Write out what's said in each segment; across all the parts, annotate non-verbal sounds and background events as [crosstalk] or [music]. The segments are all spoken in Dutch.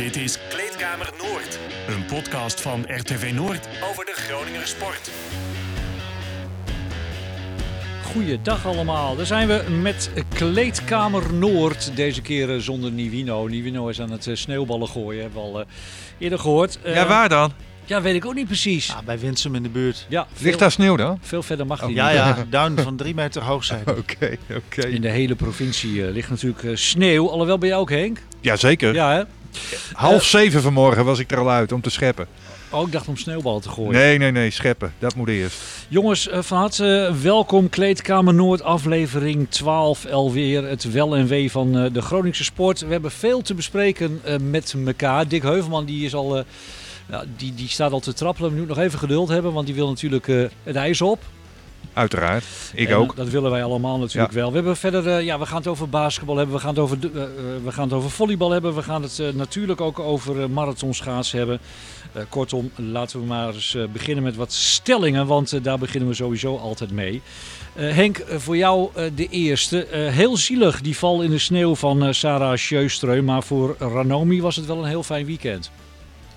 Dit is Kleedkamer Noord, een podcast van RTV Noord over de Groninger sport. Goeiedag allemaal, daar zijn we met Kleedkamer Noord. Deze keer eh, zonder Nivino. Nivino is aan het eh, sneeuwballen gooien, hebben we al eh, eerder gehoord. Eh, Ja, waar dan? Ja, weet ik ook niet precies. Ja, bij Winsum in de buurt. Ja, veel, Ligt daar sneeuw dan? veel verder mag die Ja, niet. ja, [laughs] duin van drie meter hoog zijn. [laughs] Oké, oké. In de hele provincie ligt natuurlijk eh, sneeuw. Alhoewel bij jou ook, Henk? Jazeker. Ja, hè? Half zeven vanmorgen was ik er al uit om te scheppen. Oh, ik dacht om sneeuwballen te gooien. Nee, nee, nee, scheppen. Dat moet eerst. Jongens, eh, van harte welkom. Kleedkamer Noord, aflevering 12 alweer. Het wel en wee van eh, de Groningse sport. We hebben veel te bespreken eh, met elkaar. Dick Heuvelman die is al, eh, die, die staat al te trappelen. We moeten nog even geduld hebben, want die wil natuurlijk eh, het ijs op. Uiteraard. Ik En, ook. Dat willen wij allemaal natuurlijk wel. We hebben verder, eh, ja, we gaan het over basketbal hebben, we gaan het over, eh, eh, we gaan het over volleybal hebben, we gaan het natuurlijk ook over marathonschaats hebben. Kortom, laten we maar eens beginnen met wat stellingen, want daar beginnen we sowieso altijd mee. Henk, voor jou de eerste. Heel zielig die val in de sneeuw van Sarah Sjöström, maar voor Ranomi was het wel een heel fijn weekend.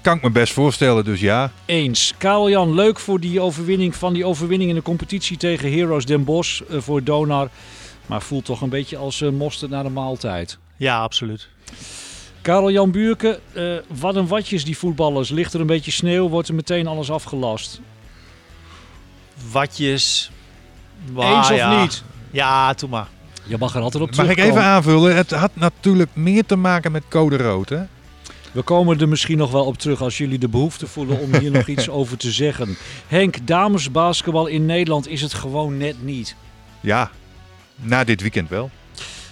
Kan ik me best voorstellen, dus ja. Eens. Karel-Jan, leuk voor die overwinning van die overwinning in de competitie tegen Heroes Den Bosch eh, voor Donar. Maar voelt toch een beetje als eh, mosterd naar de maaltijd. Ja, absoluut. Karel-Jan Buurke, eh, wat een watjes die voetballers. Ligt er een beetje sneeuw, wordt er meteen alles afgelast. Watjes. Eens of ja. niet? Ja, doe maar. Je mag er altijd op Mag ik even aanvullen? Het had natuurlijk meer te maken met code rood, hè? We komen er misschien nog wel op terug als jullie de behoefte voelen om hier nog iets [laughs] over te zeggen. Henk, damesbasketbal in Nederland is het gewoon net niet. Ja. Na dit weekend wel.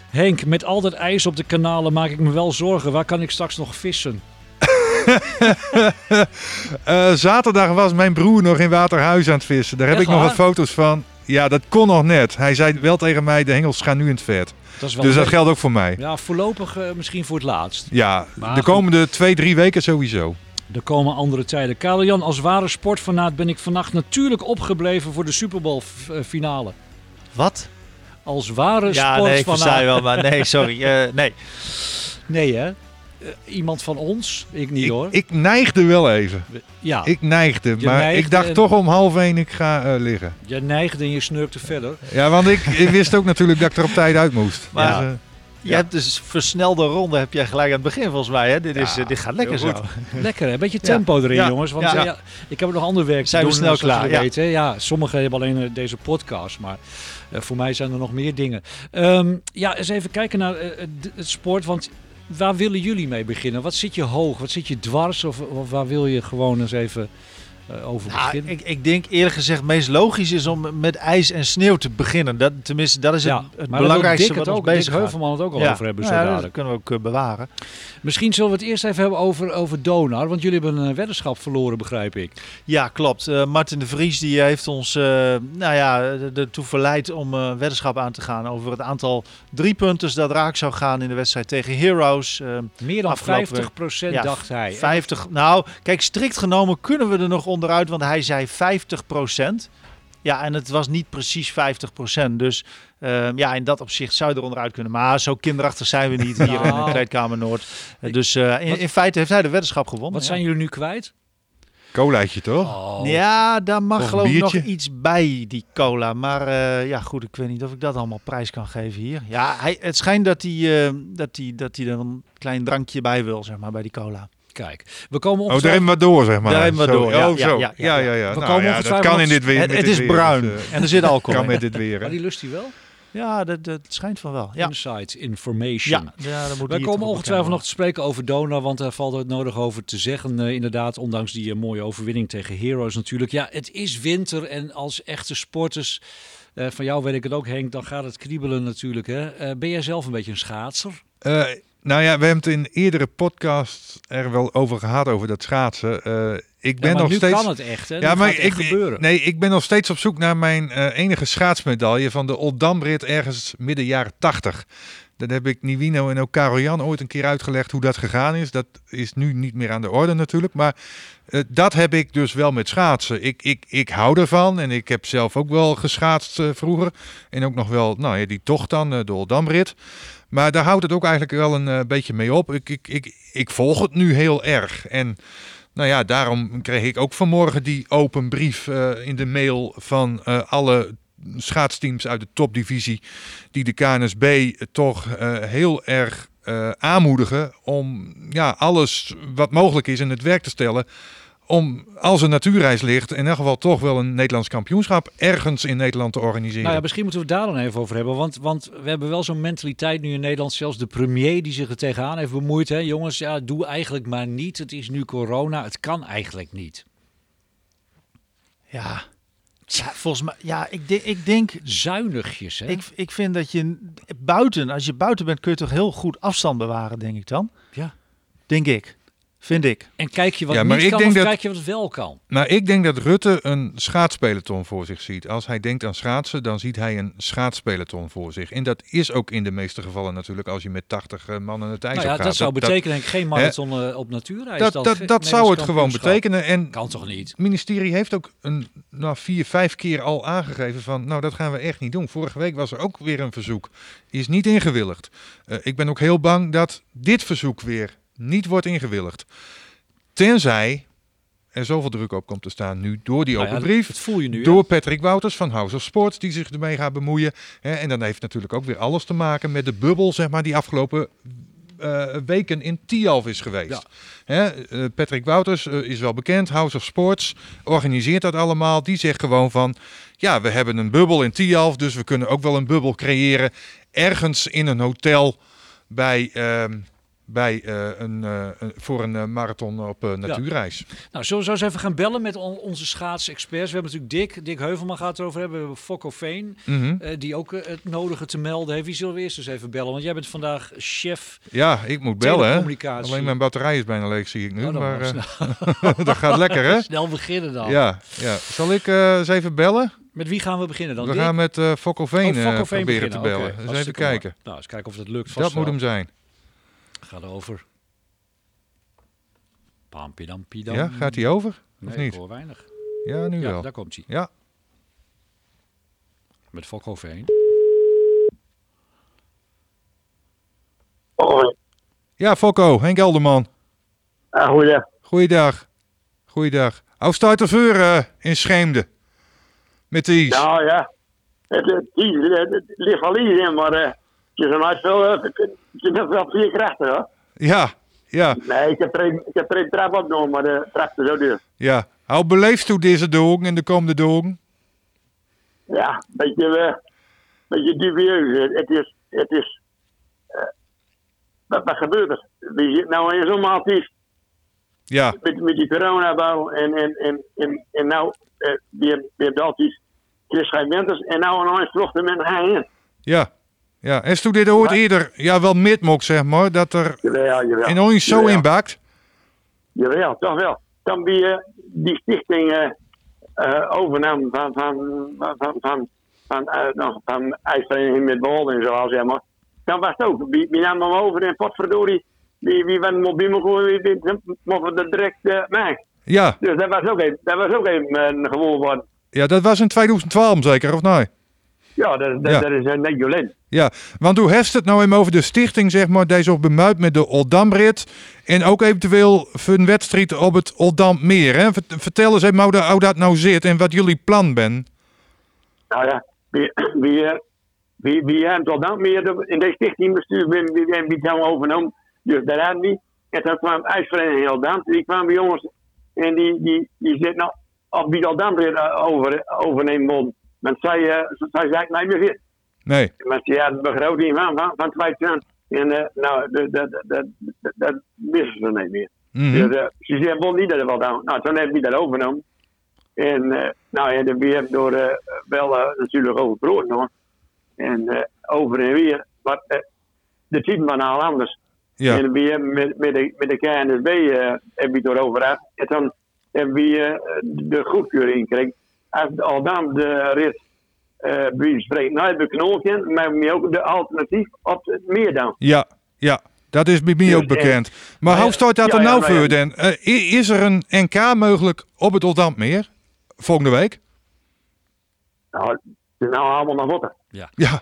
Henk, met al dat ijs op de kanalen maak ik me wel zorgen. Waar kan ik straks nog vissen? [laughs] Eh, zaterdag was mijn broer nog in Waterhuis aan het vissen. Daar heb Echt ik nog wat foto's van. Ja, dat kon nog net. Hij zei wel tegen mij, de hengels gaan nu in het vet. Dat is wel Dus dat geldt ook voor mij. Ja, voorlopig eh, misschien voor het laatst. Ja, Maar de goed. komende twee, drie weken sowieso. Er komen andere tijden. Karel-Jan, als ware sportfanaat ben ik vannacht natuurlijk opgebleven voor de Super Bowl eh, finale. Wat? Als ware Ja, nee, ik versta je sportfanaat. wel, maar nee, sorry. eh, nee. Nee, hè? Eh, iemand van ons? Ik niet Ik, hoor. ik neigde wel even. ja, Ik neigde, Je maar neigde ik dacht en- toch om half één ik ga eh, liggen. je neigde en je snurkte verder. Ja, want ik, ik wist ook natuurlijk dat ik er op tijd uit moest. Maar- Dus, Je Ja. hebt dus versnelde ronde, heb jij gelijk aan het begin volgens mij. Hè? Dit, is, Ja, eh, dit gaat lekker zo. Lekker, hè? Een beetje tempo erin, Ja. jongens. Want Ja. ja, ik heb nog ander werk Zijn we snel klaar, ja. Weten. Ja, sommigen hebben alleen deze podcast, maar eh, voor mij zijn er nog meer dingen. Ehm, ja, eens even kijken naar het sport, want waar willen jullie mee beginnen? Wat zit je hoog? Wat zit je dwars? Of, waar wil je gewoon eens even over Nou, beginnen? ik, ik denk eerlijk gezegd, het meest logisch is om met ijs en sneeuw te beginnen. Dat, tenminste, dat is het, het daar wil belangrijkste Dick wat het ook, Dick bezig gaat. Heuvelman het ook al Ja. over hebben. Zo Nou ja, dat kunnen we ook eh, bewaren. Misschien zullen we het eerst even hebben over, over Donar. Want jullie hebben een weddenschap verloren, begrijp ik. Ja, klopt. Eh, Martin de Vries die heeft ons eh, nou ja, er- ertoe verleid om eh weddenschap aan te gaan over het aantal driepunters dat raak zou gaan in de wedstrijd tegen Heroes. Eh, Meer dan Afgelopen 50 procent, ja, dacht hij. 50. Nou, kijk, strikt genomen kunnen we er nog onderuit, want hij zei 50% Ja, en het was niet precies 50% Dus eh, ja, in dat opzicht zou je er onderuit kunnen. Maar zo kinderachtig zijn we niet hier [laughs] in de Kleedkamer Noord. Dus eh, in, feite heeft hij de weddenschap gewonnen. Wat ja. zijn jullie nu kwijt? colaatje toch? Oh. Ja, daar mag geloof ik nog iets bij, die cola. Maar eh, ja, goed, ik weet niet of ik dat allemaal prijs kan geven hier. Ja, hij, het schijnt dat hij, eh, dat, hij, dat hij er een klein drankje bij wil, zeg maar, bij die cola. Kijk, we komen Oh, daar ongetwijfeld... hebben we door, zeg maar. Daar hebben we door, ja, oh, ja, zo. ja, Ja, ja, ja, ja. We Nou komen ja, dat kan in dit weer. Het, met het dit is weer, bruin dus, eh, en er zit alcohol kan in. met dit weer. Maar die lust hij wel? Ja, dat, dat schijnt van wel. Ja, Inside information. ja, ja dat moet Wij komen ongetwijfeld nog te spreken over Donar, want daar valt het nodig over te zeggen. eh, inderdaad, ondanks die eh, mooie overwinning tegen Heroes natuurlijk. Ja, het is winter en als echte sporters, eh, van jou weet ik het ook Henk, dan gaat het kriebelen natuurlijk. Hè? Eh, ben jij zelf een beetje een schaatser? Nou ja, we hebben het in eerdere podcasts er wel over gehad, over dat schaatsen. Eh, ik ben ja, nog nu steeds... kan het echt, hè? Ja, maar echt ik, gebeuren. nee, ik ben nog steeds op zoek naar mijn eh, enige schaatsmedaille van de Oldambrit ergens midden jaren 80. Dat heb ik Nivino en ook Karel Jan ooit een keer uitgelegd hoe dat gegaan is. Dat is nu niet meer aan de orde natuurlijk. Maar eh, dat heb ik dus wel met schaatsen. Ik, ik, ik hou ervan en ik heb zelf ook wel geschaatst vroeger. En ook nog wel, nou ja, die tocht dan, de Oldambrit. Maar daar houdt het ook eigenlijk wel een eh, beetje mee op. Ik, ik, ik, ik volg het nu heel erg. En nou ja, daarom kreeg ik ook vanmorgen die open brief eh, in de mail van eh, alle schaatsteams uit de topdivisie. Die de KNSB toch heel erg aanmoedigen om ja, alles wat mogelijk is in het werk te stellen. Om als een natuurreis ligt, in elk geval toch wel een Nederlands kampioenschap ergens in Nederland te organiseren. Nou ja, misschien moeten we het daar dan even over hebben. Want, want we hebben wel zo'n mentaliteit nu in Nederland. Zelfs de premier die zich er tegenaan heeft bemoeid. Hè? Jongens, ja, doe eigenlijk maar niet. Het is nu corona. Het kan eigenlijk niet. Ja. ja, volgens mij, ja, ik, denk, ik denk, Zuinigjes, hè? ik, ik vind dat je buiten, als je buiten bent, kun je toch heel goed afstand bewaren, denk ik dan. Ja. Denk ik. Vind ik. En kijk je wat Ja, maar niet ik kan denk of dat- kijk je wat wel kan? Maar ik denk dat Rutte een schaatspeloton voor zich ziet. Als hij denkt aan schaatsen, dan ziet hij een schaatspeloton voor zich. En dat is ook in de meeste gevallen natuurlijk als je met 80 eh, man aan het ijs Nou ja, op gaat. dat zou betekenen denk ik geen marathon eh, op natuurreis. Dat, dat, dat, zou het gewoon betekenen. En Kan toch niet? het ministerie heeft ook een, nou, vier, vijf keer al aangegeven van, nou dat gaan we echt niet doen. Vorige week was er ook weer een verzoek. Is niet ingewilligd. Eh, ik ben ook heel bang dat dit verzoek weer niet wordt ingewilligd. Tenzij er zoveel druk op komt te staan nu door die Nou open ja, brief. Dat voel je nu. Door Patrick Wouters van House of Sports, die zich ermee gaat bemoeien. Hè, en dan heeft natuurlijk ook weer alles te maken met de bubbel, zeg maar, die afgelopen eh, weken in Tialf is geweest. Ja. Hè, eh, Patrick Wouters eh, is wel bekend, House of Sports organiseert dat allemaal. Die zegt gewoon van, ja, we hebben een bubbel in Tialf, dus we kunnen ook wel een bubbel creëren ergens in een hotel bij... ehm, bij, eh, een, eh, een- voor een eh, marathon op natuurreis. Nou, zullen we zo eens even gaan bellen met on- onze schaatsexperts? We hebben natuurlijk Dick, Dick Heuvelman gaat het erover hebben. We hebben Fokko Veen, Mhm. die ook het nodige te melden heeft. Wie zullen we eerst eens even bellen? Want jij bent vandaag chef Ja, ik moet bellen. Alleen mijn batterij is bijna leeg, zie ik nu. Oh, dan maar [laughs] dat gaat lekker, hè? [laughs] Snel beginnen dan. Ja, ja. Zal ik eens even bellen? Met wie gaan we beginnen dan? We Dick? gaan met eh Fokko Veen Oh, proberen te beginnen. bellen. Oké, eens even kijken. Nou, eens kijken of dat lukt. Vast Dat moet hem zijn. Ga erover. Pampidam, Ja, gaat hij over? Of Nee, ik niet? hoor weinig. Ja, nu Ja, wel. daar komt hij. Ja. Met Fokko Veen. Oh, Ja, Fokko, Henk Elderman. ah, goeie. Goeiedag. Goeiedag. Hoe staat de vuur in Scheemde? Met de is. Nou ja, het, het, het, het, het ligt wel hier in, maar eh, het is een uitspel. Het is wel vier krachten hoor. Ja, ja, Nee, ik heb er een- ik heb er een trap opgenomen, maar de is zo duur. ja. Hoe beleefd u deze dagen en de komende dagen? Ja, een beetje, eh, beetje dubieus. Het, is, het is, eh, wat, wat gebeurt er? We zitten nou in zo'n maaltijd Ja, met, met die coronabouw en, en, en, en, en nou eh, weer, weer dat is en nou een eens vlochten met een in. ja. Ja, en toen dit ooit Maar- eerder, ja wel midmok zeg maar, dat er Jawel, jawel. in ons zo Jawel. inbakt? Jawel, toch wel. Dan die, eh, die stichting eh eh, overnam van, van, van, van, van, van, van ijsvereniging met en zo, zeg maar. Dan was het ook. Wie, wie nam hem over en potverdorie, wie, wie was mobiel, wie, mochten er direct mee. Ja, Dus dat was ook even, dat was ook even een gewoon worden. ja, dat was in 2012 zeker, of nee? Ja, dat, dat, Ja. dat is net Jolien. Ja, want hoe heeft het nou even over de stichting, zeg maar, deze op bemuid met de Oldamrit en ook eventueel een wedstrijd op het Oldammeer, hè? Vert- Vertel eens even hoe dat, nou zit en wat jullie plan ben. Nou ja, wie, wie, wie, wie heeft al dan meer in deze stichting bestuur, wie, hebben we overnomen. Dus daar hadden die. En toen kwam IJsvereniging dan. Die kwamen bij jongens en die, die, die zitten nou, al dan weer eh, over, overnemen Want zij, uh, zij zei, nee, meer fit. Nee, Maar ze hadden een begroting van, van, van 2000. En eh, nou, dat, dat, dat, dat, dat wisten ze niet meer. Mhm. Dus, eh, ze zei, bon, niet dat er wel aan. Nou, toen hebben die dat overgenomen. En eh, nou ja, we hebben door eh, wel eh, natuurlijk over brood nog. En eh, over en weer. Maar eh, de typen waren al anders. ja, En we hebben met, met, de, met de KNSB eh hebben we het erover gehad. En dan hebben we eh, de goedkeuring gekregen. Als al dan de rit eh wie spreekt nou hebben we knoopje, maar we ook de alternatief op het meer dan. ja, ja. Dat is bij mij Dus, ook eh, bekend. Maar hoe staat dat ja, er nou voor ja. dan? Eh, is er een NK mogelijk op het Oldammeer volgende week? Nou, het is nou allemaal naar botten. Ja, Ja,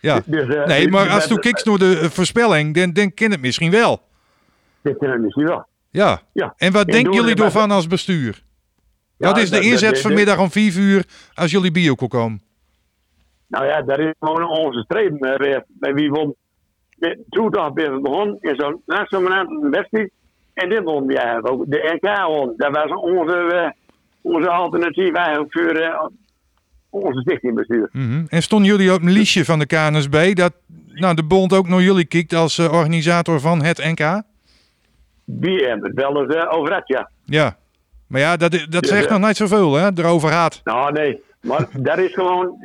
Ja. Dus, eh, Nee, dus- maar als je kijkt naar de voorspelling, dan, dan ken het misschien wel. Dit kunnen we misschien wel. Ja. Ja. En wat En denken jullie ervan als bestuur? Wat is de dat- dat- inzet dat- vanmiddag om 4 uur als jullie bio komen? Nou ja, dat is gewoon onze streven. Bij wie won toedag weer begonnen in zo'n nationale wedstrijd. En dit won ja, ook de NK won. Dat was onze, eh, onze alternatief eigenlijk voor eh, onze stichtingbestuur. Mhm. En stonden jullie op een liestje van de KNSB dat nou, de bond ook naar jullie kijkt als eh, organisator van het NK? Die hebben het wel eens over had, ja. Ja. Maar ja, dat, dat zegt ja. nog niet zoveel, hè? Erover gaat. Nou nee, maar dat is gewoon,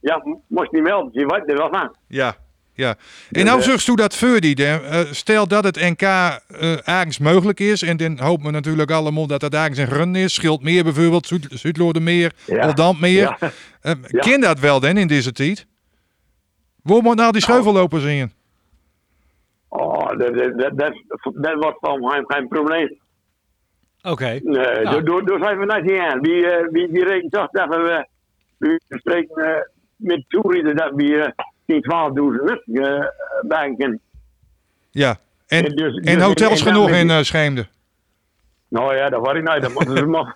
ja, moest niet melden. Je weet er wel van. Ja. Ja. En nou zegt u dat Verdi, eh, stel dat het NK eh ergens mogelijk is, en dan hopen we natuurlijk allemaal dat het ergens in Grun is, Schildmeer bijvoorbeeld, Zuid Zuidloordermeer, Ja. Oldambmeer. Ja. Eh, Ja. Ken dat wel dan in deze tijd? Waar moet nou die scheuvellopers in? Oh, dat, dat, dat, dat, dat wordt van mij geen probleem. Oké. Nee, Ja. door, door, door zijn we niet aan. Wie, eh, wie, wie rekent toch dat we, we spreken eh, met toerieden dat we uh, 10, 12.000 uh, banken. Ja. En, En dus- en dus- hotels en- en genoeg dan in uh, Scheemde. Nou ja, dat was ik niet. Dat moeten ze [laughs] maar.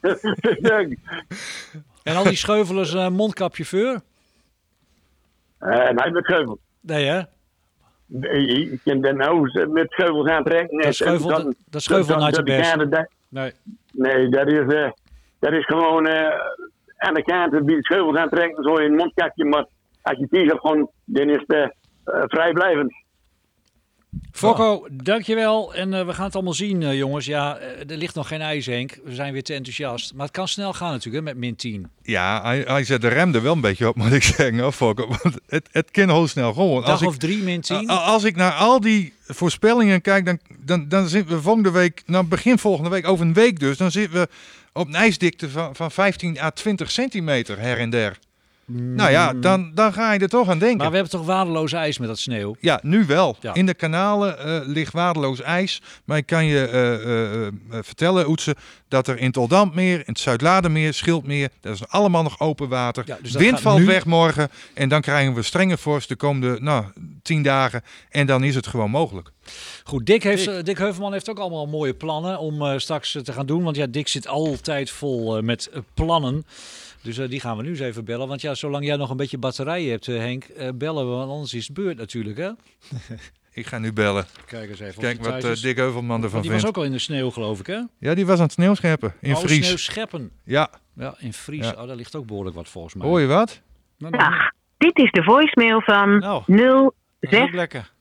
En al die scheuvelers eh, mondkapje voor? Eh, nee, met geuvels. Nee hè? Je je kunt de nou met geuvels aantrekken. Dat scheuvel- En dat scheuvel dat- nooit dat de best. Nee. Nee, dat is, eh, dat is gewoon eh, aan de kant die scheuvels aantrekken, zo in een mondkapje. Maar als je die hebt, gewoon, dan is het eh, vrijblijvend. Fokko, dankjewel. En eh, we gaan het allemaal zien, eh, jongens. Ja, eh, er ligt nog geen ijs, Henk. We zijn weer te enthousiast. Maar het kan snel gaan natuurlijk, hè, met min 10. Ja, hij, hij zet de rem er wel een beetje op, [laughs] moet ik zeggen. Fokker. Want het, het kan heel snel gewoon. Dag Als ik, of drie min 10. a- als ik naar al die voorspellingen kijk, dan, dan, dan zitten we volgende week, nou begin volgende week, over een week dus, dan zitten we op een ijsdikte van, van 15 à 20 centimeter her en der. Nou ja, dan, dan ga je er toch aan denken. Mm. Maar we hebben toch waardeloos ijs met dat sneeuw? Ja, nu wel. Ja. In de kanalen eh, ligt waardeloos ijs. Maar ik kan je eh, eh, eh, vertellen, Oetse, dat er in het in het Zuidladermeer, Schildmeer, dat is allemaal nog open water. Ja, dus Wind valt nu- weg morgen en dan krijgen we strenge vorst de komende nou, tien dagen. En dan is het gewoon mogelijk. Goed, Dick, heeft, eh, Dick Heuvelman heeft ook allemaal mooie plannen om eh, straks eh, te gaan doen. Want ja, Dick zit altijd vol eh, met plannen. Dus eh, die gaan we nu eens even bellen. Want ja, zolang jij nog een beetje batterijen hebt, Henk, eh, bellen we. Want anders is het beurt natuurlijk, hè? Ik ga nu bellen. Kijk eens even. Kijk wat. Dick Heuvelman ervan Want die vindt. was ook al in de sneeuw, geloof ik, hè? Ja, die was aan het sneeuwscheppen in oh, Fries. sneeuw scheppen. Ja, Ja, in Fries. Ja. Oh, daar ligt ook behoorlijk wat volgens mij. hoor je wat? Nou, nou, Dag, dit is de voicemail van Nou, 06. dat is ook lekker.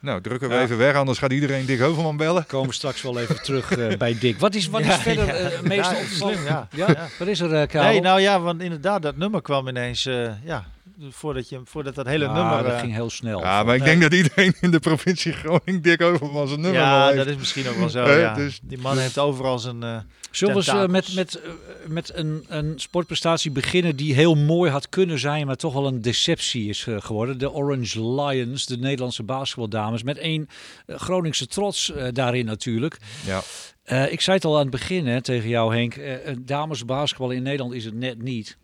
Nou, drukken we Ja. even weg, anders gaat iedereen Dick Heuvelman bellen. komen we straks wel even terug eh, [laughs] bij Dick. Wat is, wat is verder ja. eh, meest Ja, slim, ja. Ja? Ja. Wat is er, eh Karel? Nee, nou ja, want inderdaad, dat nummer kwam ineens, eh, ja, voordat, je, voordat dat hele Ah, nummer... dat eh, ging heel snel. Ja, maar ik Nee. denk dat iedereen in de provincie Groningen Dick Heuvelman zijn nummer wel ja, heeft. dat is misschien ook wel zo, ja. dus- Die man heeft overal zijn... eh, Zullen we eens eh, met, met, met een, een sportprestatie beginnen die heel mooi had kunnen zijn, maar toch wel een deceptie is geworden? De Orange Lions, de Nederlandse basketbaldames, met één Groningse trots daarin natuurlijk. Ja. Eh, ik zei het al aan het begin hè, tegen jou Henk, eh, damesbasketbal in Nederland is het net niet.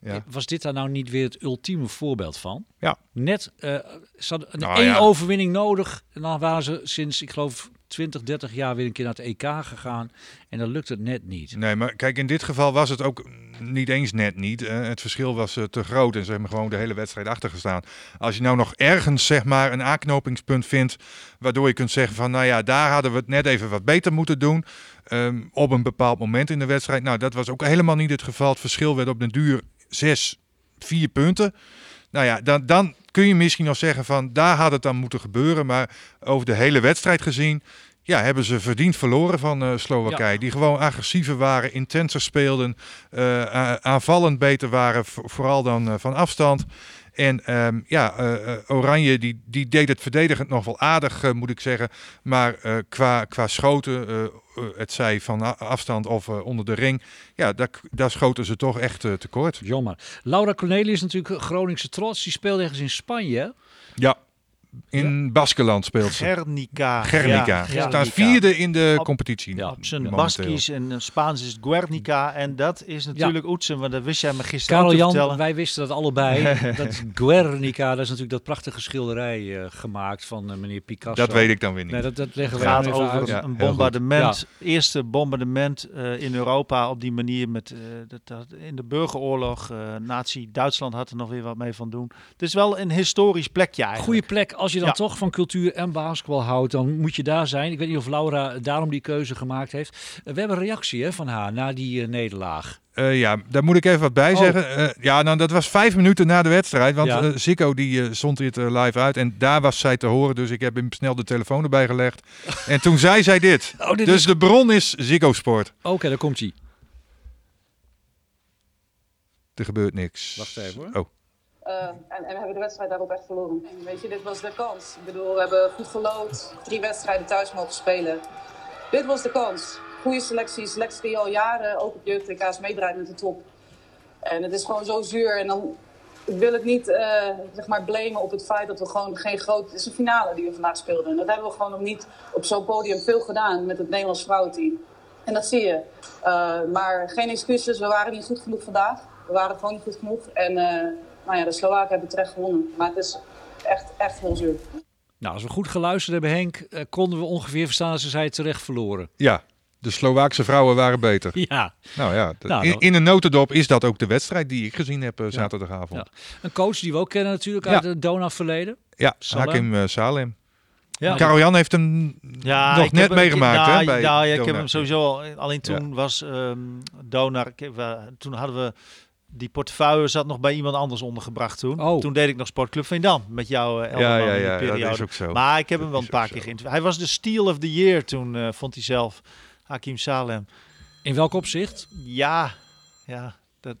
Ja. Was dit daar nou niet weer het ultieme voorbeeld van? Ja. Net, eh ze hadden een Nou één ja. overwinning nodig. En dan waren ze sinds, ik geloof, 20, 30 jaar weer een keer naar het EK gegaan. En dan lukt het net niet. Nee, maar kijk, in dit geval was het ook niet eens net niet. Eh, het verschil was eh, te groot en ze hebben gewoon de hele wedstrijd achtergestaan. Als je nou nog ergens zeg maar een aanknopingspunt vindt, waardoor je kunt zeggen van, nou ja, daar hadden we het net even wat beter moeten doen. ehm, op een bepaald moment in de wedstrijd. Nou, dat was ook helemaal niet het geval. Het verschil werd op den duur zes, vier punten. Nou ja, dan, dan kun je misschien nog zeggen van, daar had het dan moeten gebeuren. Maar over de hele wedstrijd gezien, ja, hebben ze verdiend verloren van eh, Slowakije. Die gewoon agressiever waren, intenser speelden, eh, aanvallend beter waren, vo- vooral dan eh, van afstand. En ehm, ja, eh, eh, Oranje die, die deed het verdedigend nog wel aardig, eh, moet ik zeggen. Maar qua, qua schoten, het zij van afstand of onder de ring, ja, daar, daar schoten ze toch echt tekort. Jammer. Laura Cornelius natuurlijk Groningse trots. Die speelde ergens in Spanje. Ja, in Baskeland speelt ze. Guernica. Guernica. Ja, Ze ja. staan vierde in de Op- competitie. Ja. Op zijn momenteel. Baskisch en eh, Spaans is het Guernica. En dat is natuurlijk Oetsen, want dat wist jij me gisteren ook Karel te Jan, vertellen. wij wisten dat allebei. [laughs] dat Guernica, dat is natuurlijk dat prachtige schilderij eh, gemaakt van eh, meneer Picasso. Dat weet ik dan weer niet. Nee, dat, dat leggen we Het gaat over uit. Ja, een bombardement. Eerste bombardement eh, in Europa op die manier. Met, eh, dat, dat, in de burgeroorlog. eh Nazi-Duitsland had er nog weer wat mee van doen. Het is wel een historisch plekje eigenlijk. Goede plek. Als je dan Ja. toch van cultuur en basketbal houdt, dan moet je daar zijn. Ik weet niet of Laura daarom die keuze gemaakt heeft. Eh, we hebben een reactie hè, van haar na die eh, nederlaag. Eh, ja, daar moet ik even wat bij Oh. zeggen. Ja, nou, dat was vijf minuten na de wedstrijd. Want Ja. Zico die zond dit live uit. En daar was zij te horen. Dus ik heb hem snel de telefoon erbij gelegd. [laughs] en toen zei zij dit. Oh, dit dus is- de bron is Zico Sport. Oké, daar komt hij. Er gebeurt niks. Wacht even, hoor. Oh. Eh, en, we hebben de wedstrijd daarop echt verloren. Weet je, dit was de kans. Ik bedoel, we hebben goed gelood, drie wedstrijden thuis mogen spelen. Dit was de kans. Goede selectie, selectie die al jaren ook op jeugd-TK's meedraait met de top. En het is gewoon zo zuur. En dan wil ik niet eh, zeg maar blamen op het feit dat we gewoon geen groot... Het is een finale die we vandaag speelden. En dat hebben we gewoon nog niet op zo'n podium veel gedaan met het Nederlands vrouwenteam. En dat zie je. Eh, maar geen excuses, we waren niet goed genoeg vandaag. We waren gewoon niet goed genoeg. En eh, nou ja, de Slowaken hebben terecht gewonnen. Maar het is echt, echt heel zuur. Nou, als we goed geluisterd hebben, Henk, eh, konden we ongeveer verstaan dat ze zei terecht verloren. Ja, de Slovaakse vrouwen waren beter. [laughs] Ja, Nou ja, d- Nou, in, in een notendop is dat ook de wedstrijd die ik gezien heb eh, zaterdagavond. Ja. een coach die we ook kennen natuurlijk Ja. uit het Dona-verleden. Ja, Salem. Hakim eh, Salem. Ja. Karel Jan heeft hem Ja, nog ik net ik- meegemaakt. nou, hè, bij nou, ja, ik heb hem sowieso al. Alleen toen was ehm Donar. ik heb, toen hadden we. Die portefeuille zat nog bij iemand anders ondergebracht toen. Oh. Toen deed ik nog Sportclub Veendam met jou, eh Ja, Elderman, ja, in ja, dat periode. is ook zo. Maar ik heb hem wel een paar keer geïnterviewd. Hij was de Steel of the Year toen, eh, vond hij zelf. Hakim Salem. In welk opzicht? Ja, ja, dat,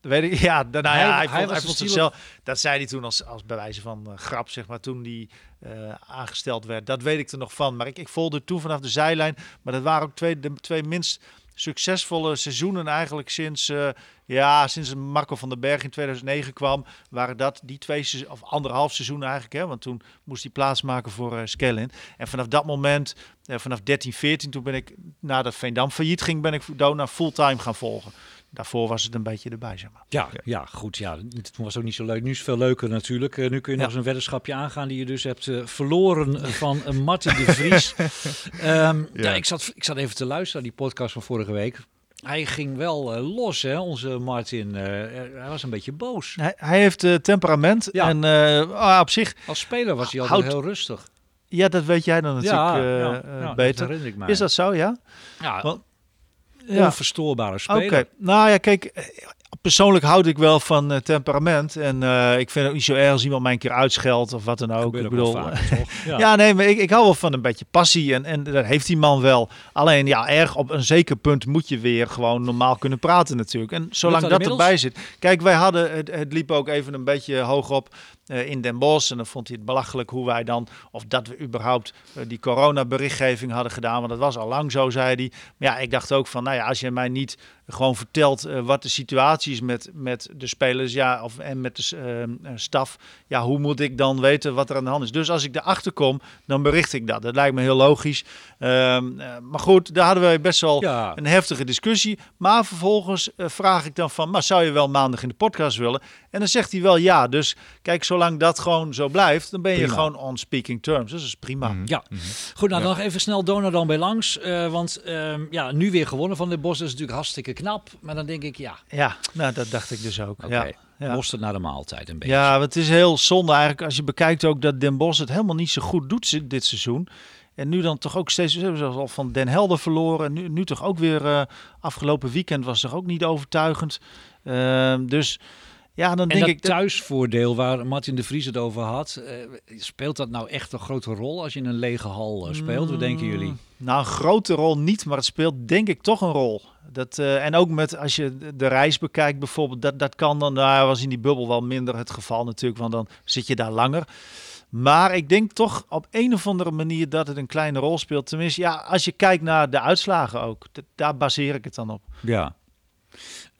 weet ik. Ja, daarna, Hij- ja, hij, hij vond, was hij de vond Steel zichzelf. Dat zei hij toen als, als bij wijze van eh, grap, zeg maar, toen die eh, aangesteld werd. Dat weet ik er nog van. Maar ik, ik volgde toen vanaf de zijlijn. Maar dat waren ook twee, de twee minst succesvolle seizoenen eigenlijk sinds, eh, ja, sinds Marco van den Berg in 2009 kwam. Waren dat die twee, of anderhalf seizoen eigenlijk. Hè, want toen moest hij plaatsmaken voor Skellin. En vanaf dat moment, eh, vanaf 13, 14, toen ben ik, nadat Veendam failliet ging, ben ik Dona fulltime gaan volgen. Daarvoor was het een beetje erbij, zeg maar. Ja, ja. goed. Ja, toen was het ook niet zo leuk. Nu is het veel leuker natuurlijk. Eh, nu kun je nog eens een weddenschapje aangaan die je dus hebt eh, verloren van uh, Martin de Vries. [laughs] Ehm, ja. ik, zat, ik zat even te luisteren naar die podcast van vorige week. Hij ging wel eh, los, hè, onze Martin. Eh, hij was een beetje boos. Hij, hij heeft eh, temperament Ja. en eh, ah, op zich, Als speler was hij altijd heel rustig. ja, dat weet jij dan natuurlijk ja, eh, ja, eh, ja, dat beter. herinner ik mij. Is dat zo, ja? Ja, Want- Ja. onverstoorbare Oké, speler. nou ja, kijk, persoonlijk houd ik wel van eh, temperament. En eh, ik vind het ook niet zo erg als iemand mij een keer uitscheldt of wat dan ook. Ik bedoel? [laughs] Ja. nee, maar ik, ik hou wel van een beetje passie en, en dat heeft die man wel. Alleen ja, erg op een zeker punt moet je weer gewoon normaal kunnen praten natuurlijk. En zolang dat dat, erbij zit. Kijk, wij hadden, het, het liep ook even een beetje hoog op eh, in Den Bosch. En dan vond hij het belachelijk hoe wij dan, of dat we überhaupt eh, die coronaberichtgeving hadden gedaan. Want dat was al lang zo, zei hij. Maar ja, ik dacht ook van, nou ja, als je mij niet gewoon vertelt eh, wat de situatie is met, met de spelers ja, of, en met de staf. Ja, hoe moet ik dan weten wat er aan de hand is? Dus als ik erachter kom, dan bericht ik dat. Dat lijkt me heel logisch. Ehm, eh, maar goed, daar hadden wij best wel Ja. een heftige discussie. Maar vervolgens vraag ik dan van, maar zou je wel maandag in de podcast willen? En dan zegt hij wel ja. Dus kijk, zolang dat gewoon zo blijft, dan ben je Prima. gewoon on speaking terms. Dus dat is prima. Mhm. Ja, goed. Nou, dan nog even snel Dona dan bij langs. eh, want ehm, ja, nu weer gewonnen van de Bos. Is natuurlijk hartstikke knap. Maar dan denk ik, ja, Ja, nou dat dacht ik dus ook. oké. Ja, ja. Mosterd naar de maaltijd een beetje. Ja, het is heel zonde eigenlijk als je bekijkt ook dat Den Bosch het helemaal niet zo goed doet dit seizoen. En nu dan toch ook steeds, ze hebben zelfs al van Den Helder verloren. En nu, nu toch ook weer, eh, afgelopen weekend was toch ook niet overtuigend. Ehm, dus ja, dan En denk dat ik... dat- thuisvoordeel waar Martin de Vries het over had, eh, speelt dat nou echt een grote rol als je in een lege hal eh, speelt? Wat denken jullie? Mm, Nou, een grote rol niet, maar het speelt denk ik toch een rol. Dat, eh, en ook met als je de- reis bekijkt bijvoorbeeld, dat, dat kan dan, nou was in die bubbel wel minder het geval natuurlijk, want dan zit je daar langer. Maar ik denk toch op een of andere manier dat het een kleine rol speelt. Tenminste, ja, als je kijkt naar de uitslagen ook, daar baseer ik het dan op. Ja.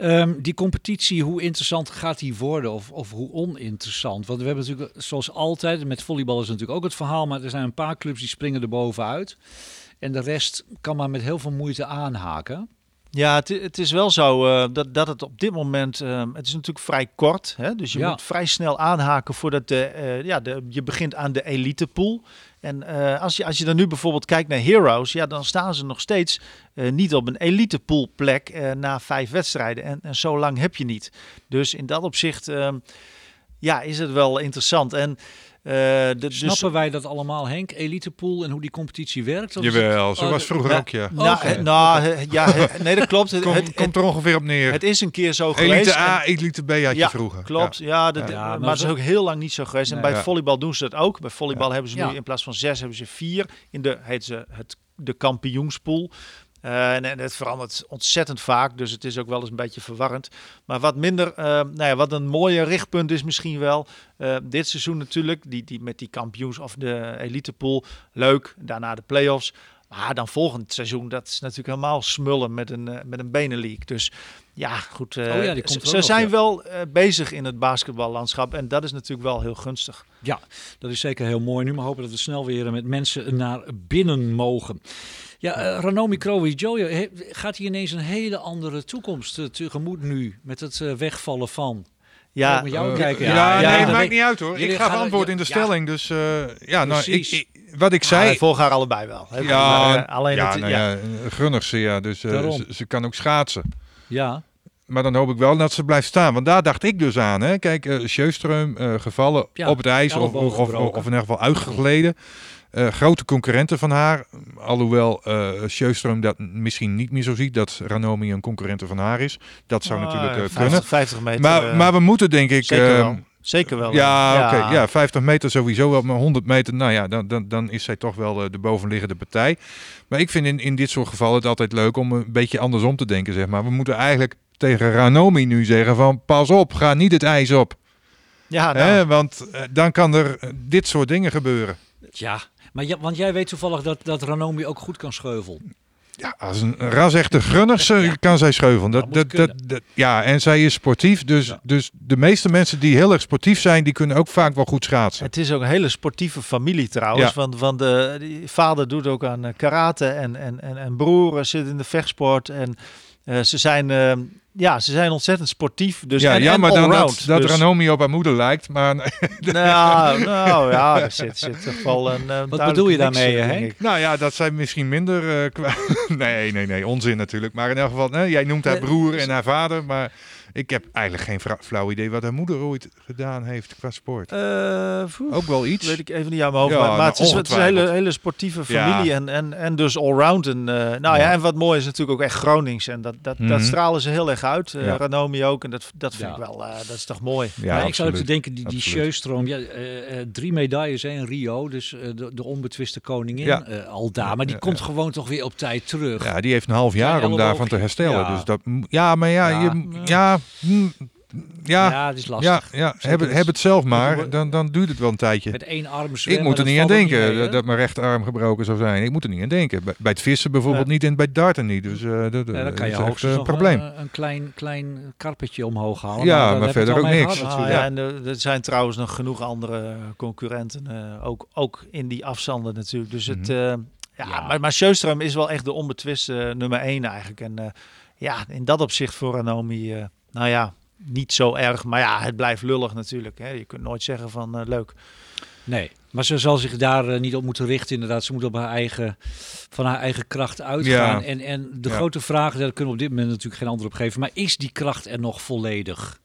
Ehm, die competitie, hoe interessant gaat die worden of, of hoe oninteressant? Want we hebben natuurlijk, zoals altijd, met volleybal is natuurlijk ook het verhaal, maar er zijn een paar clubs die springen er bovenuit. En de rest kan maar met heel veel moeite aanhaken. Ja, het, het is wel zo uh, dat, dat het op dit moment, uh, het is natuurlijk vrij kort. Hè? Dus je ja. moet vrij snel aanhaken voordat de, uh, ja, de, je begint aan de elite pool. En als, je, als je dan nu bijvoorbeeld kijkt naar Heroes, ja, dan staan ze nog steeds niet op een elite pool plek na vijf wedstrijden. En, en zo lang heb je niet. Dus in dat opzicht ehm, ja, is het wel interessant. En de, dus- Snappen wij dat allemaal, Henk? Elitepool en hoe die competitie werkt? Jawel, zo was vroeger ook, ja. Nou, okay. nou ja, nee, dat klopt. Kom, het, komt er ongeveer op neer. Het is een keer zo elite geweest. Elite A, Elite B had je ja, vroeger. Klopt, ja. ja, dat, ja maar het is ook heel lang niet zo geweest. En bij volleybal doen ze dat ook. Bij volleybal hebben ze nu in plaats van zes, hebben ze vier. In de, heet ze het, de kampioenspool. Uh, en, en, het verandert ontzettend vaak, dus het is ook wel eens een beetje verwarrend. Maar wat minder, uh, nou ja, wat een mooie richtpunt is misschien wel. Uh, dit seizoen natuurlijk, die, die, met die kampioens of de elitepool, leuk. Daarna de play-offs. Maar dan volgend seizoen, dat is natuurlijk helemaal smullen met een, met een. Dus ja, goed. oh ja, ze zijn wel bezig in het basketballandschap en dat is natuurlijk wel heel gunstig. Ja, dat is zeker heel mooi. Nu maar hopen dat we snel weer met mensen naar binnen mogen. Ja, uh, Ranomi Krowi Jojo, gaat hij ineens een hele andere toekomst uh, tegemoet nu met het uh, wegvallen van? Ja, met jou uh, kijken. Ja, ja, ja nee, maakt niet uit hoor. Ik gaf antwoord in de stelling, dus ja, nou, ik, ik, wat ik zei. Volgen haar allebei wel. Hè? Ja, maar, alleen ja, het, nou ja, Grunnigse, ja, dus ze, ze kan ook schaatsen. Ja. Maar dan hoop ik wel dat ze blijft staan. Want daar dacht ik dus aan. Hè. Kijk, uh, Sjöström uh, gevallen ja, op het ijs of, of, of, of, in ieder geval uitgegleden. Uh, grote concurrenten van haar. Alhoewel uh, Sjöström dat misschien niet meer zo ziet. Dat Ranomi een concurrente van haar is. Dat zou oh, natuurlijk uh, 50, kunnen. 50 meter. Maar, maar we moeten denk ik... Zeker wel. Zeker wel. Ja, ja. oké. Okay, ja, 50 meter sowieso wel. Maar 100 meter, nou ja, dan, dan, dan is zij toch wel de bovenliggende partij. Maar ik vind in, in dit soort gevallen het altijd leuk om een beetje andersom te denken, zeg maar. We moeten eigenlijk tegen Ranomi nu zeggen van pas op, ga niet het ijs op. Ja, nou. Want dan kan er dit soort dingen gebeuren. Ja, maar ja, want jij weet toevallig dat, dat Ranomi ook goed kan scheuvelen. Ja, als een ras-echte Grunnigse ja. kan zij scheuvelen. Dat, dat, dat, dat, ja, en zij is sportief. Dus, ja. dus de meeste mensen die heel erg sportief zijn, die kunnen ook vaak wel goed schaatsen. Het is ook een hele sportieve familie trouwens. Ja. Want, want de, die vader doet ook aan karate en, en, en, en broer zit in de vechtsport. En uh, ze zijn... Uh, ja, ze zijn ontzettend sportief. Dus ja, en, jammer en dan dat, dat dus... Ranomi op haar moeder lijkt. Maar [laughs] nou, nou ja, er zit, zit toch wel een. Uh, Wat bedoel je daarmee, Henk? Nou ja, dat zij misschien minder. [laughs] Uh, kwa... nee, nee, nee, onzin natuurlijk. Maar in elk geval, nee, jij noemt haar broer en haar vader. Maar ik heb eigenlijk geen flauw idee wat haar moeder ooit gedaan heeft qua sport. Uh, ook wel iets. Weet ik even niet aan mijn hoofd. Ja, maar, maar het, is, het is een hele, hele sportieve familie ja. en, en, en dus allround. En, uh, nou ja. ja. en wat mooi is natuurlijk ook echt Gronings. En dat, dat, mm -hmm. dat stralen ze heel erg uit. Uh, Ranomi ook. En dat, dat vind ik wel, dat is toch mooi. Ja, ik zou ook denken, die, die Sjöström, ja, drie medailles hè, in Rio. Dus de, de onbetwiste koningin al daar. Maar die komt gewoon toch weer op tijd terug. Ja, die heeft een half jaar om daarvan te herstellen. Dus dat, ja, maar ja, je, ja ja, ja, het is lastig. Ja, ja. Heb, het, heb het zelf maar, dan, dan duurt het wel een tijdje. Met één arm Ik moet er niet aan denken niet mee, dat mijn rechterarm gebroken zou zijn. Ik moet er niet aan denken. Bij, bij het vissen bijvoorbeeld ja. niet en bij het darten niet. Dus uh, dat, ja, dan kan je hoogstens een probleem. Een, een klein, klein karpetje omhoog halen. Ja, maar, maar verder ook niks. Gehad, ah, ja, en er, er zijn trouwens nog genoeg andere concurrenten. Uh, ook, ook in die afstanden natuurlijk. Dus het... Uh, ja, ja, maar, maar Sjöström is wel echt de onbetwiste nummer één eigenlijk. En uh, ja, in dat opzicht voor Ranomi, uh, nou ja, niet zo erg. Maar ja, het blijft lullig natuurlijk. Hè. Je kunt nooit zeggen van uh, leuk. Nee, maar ze zal zich daar uh, niet op moeten richten. Inderdaad, ze moet op haar eigen, van haar eigen kracht uitgaan. Ja. En, en de ja. grote vraag, daar kunnen we op dit moment natuurlijk geen antwoord op geven. Maar is die kracht er nog volledig?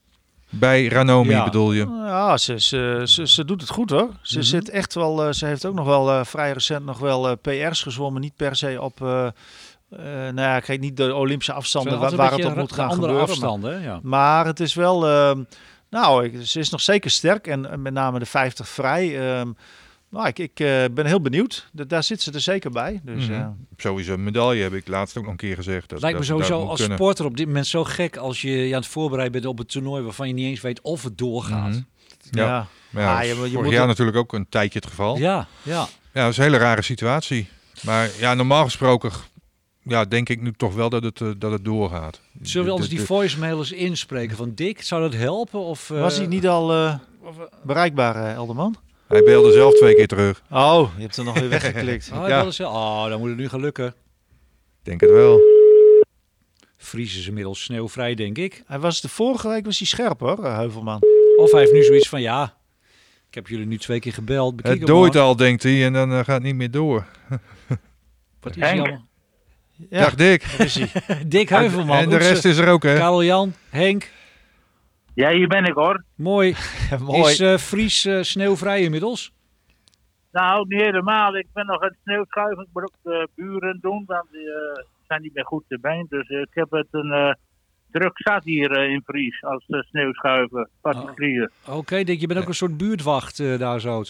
Bij Ranomi Ja. bedoel je? Ja, ze, ze, ze, ze doet het goed hoor. Ze Mhm. zit echt wel. eh, ze heeft ook nog wel eh, vrij recent nog wel eh, PR's gezwommen. Niet per se op. eh eh, nou ja, ik weet niet de Olympische afstanden waar, een het op moet gaan andere gebeuren. afstanden. hè? Ja. Maar, maar het is wel. ehm, nou, ik, ze is nog zeker sterk en met name de 50 vrij. ehm, nou, ik, ik eh, ben heel benieuwd. Da- daar zit ze er zeker bij. Dus, Mhm. eh, Sowieso een medaille heb ik laatst ook nog een keer gezegd. Dat, Lijkt me dat- sowieso als kunnen. sporter op dit moment zo gek als je je aan het voorbereiden bent op het toernooi waarvan je niet eens weet of het doorgaat. Mhm. ja. Ja. Maar ja, Ah, je vorig jaar ook- natuurlijk ook een tijdje het geval. Ja. Ja, ja. dat is een hele rare situatie. Maar ja, normaal gesproken ja, denk ik nu toch wel dat het, eh, dat het doorgaat. Zullen we De- anders die voicemailers inspreken van Dick? Zou dat helpen? Of, eh, Was hij niet al eh, bereikbaar, eh, Elderman? Hij beelde zelf twee keer terug. Oh, je hebt er nog weer [laughs] weggeklikt. Oh, Ja. oh, dan moet het nu gaan lukken. Denk het wel. Fries is inmiddels sneeuwvrij, denk ik. Hij was de vorige week was hij scherp hoor, Heuvelman. Of hij heeft nu zoiets van, ja, ik heb jullie nu twee keer gebeld. bekijk Het hem dooit al, denkt hij, en dan gaat het niet meer door. [laughs] Wat is allemaal? Ja, Dag Dick. [laughs] Dick Heuvelman. en de Oetse, rest is er ook, hè? Karel Jan, Henk. Ja, hier ben ik hoor. Mooi. [laughs] Mooi. Is eh, Fries eh, sneeuwvrij inmiddels? Nou, niet helemaal. Ik ben nog aan het sneeuwschuiven. Ik moet ook de buren doen, want die eh, zijn niet meer goed te been. Dus eh, ik heb het een eh, druk zat hier eh, in Fries als uh, sneeuwschuiven, particulier. Oké, Dick, je bent ook een soort buurtwacht eh, daar zo.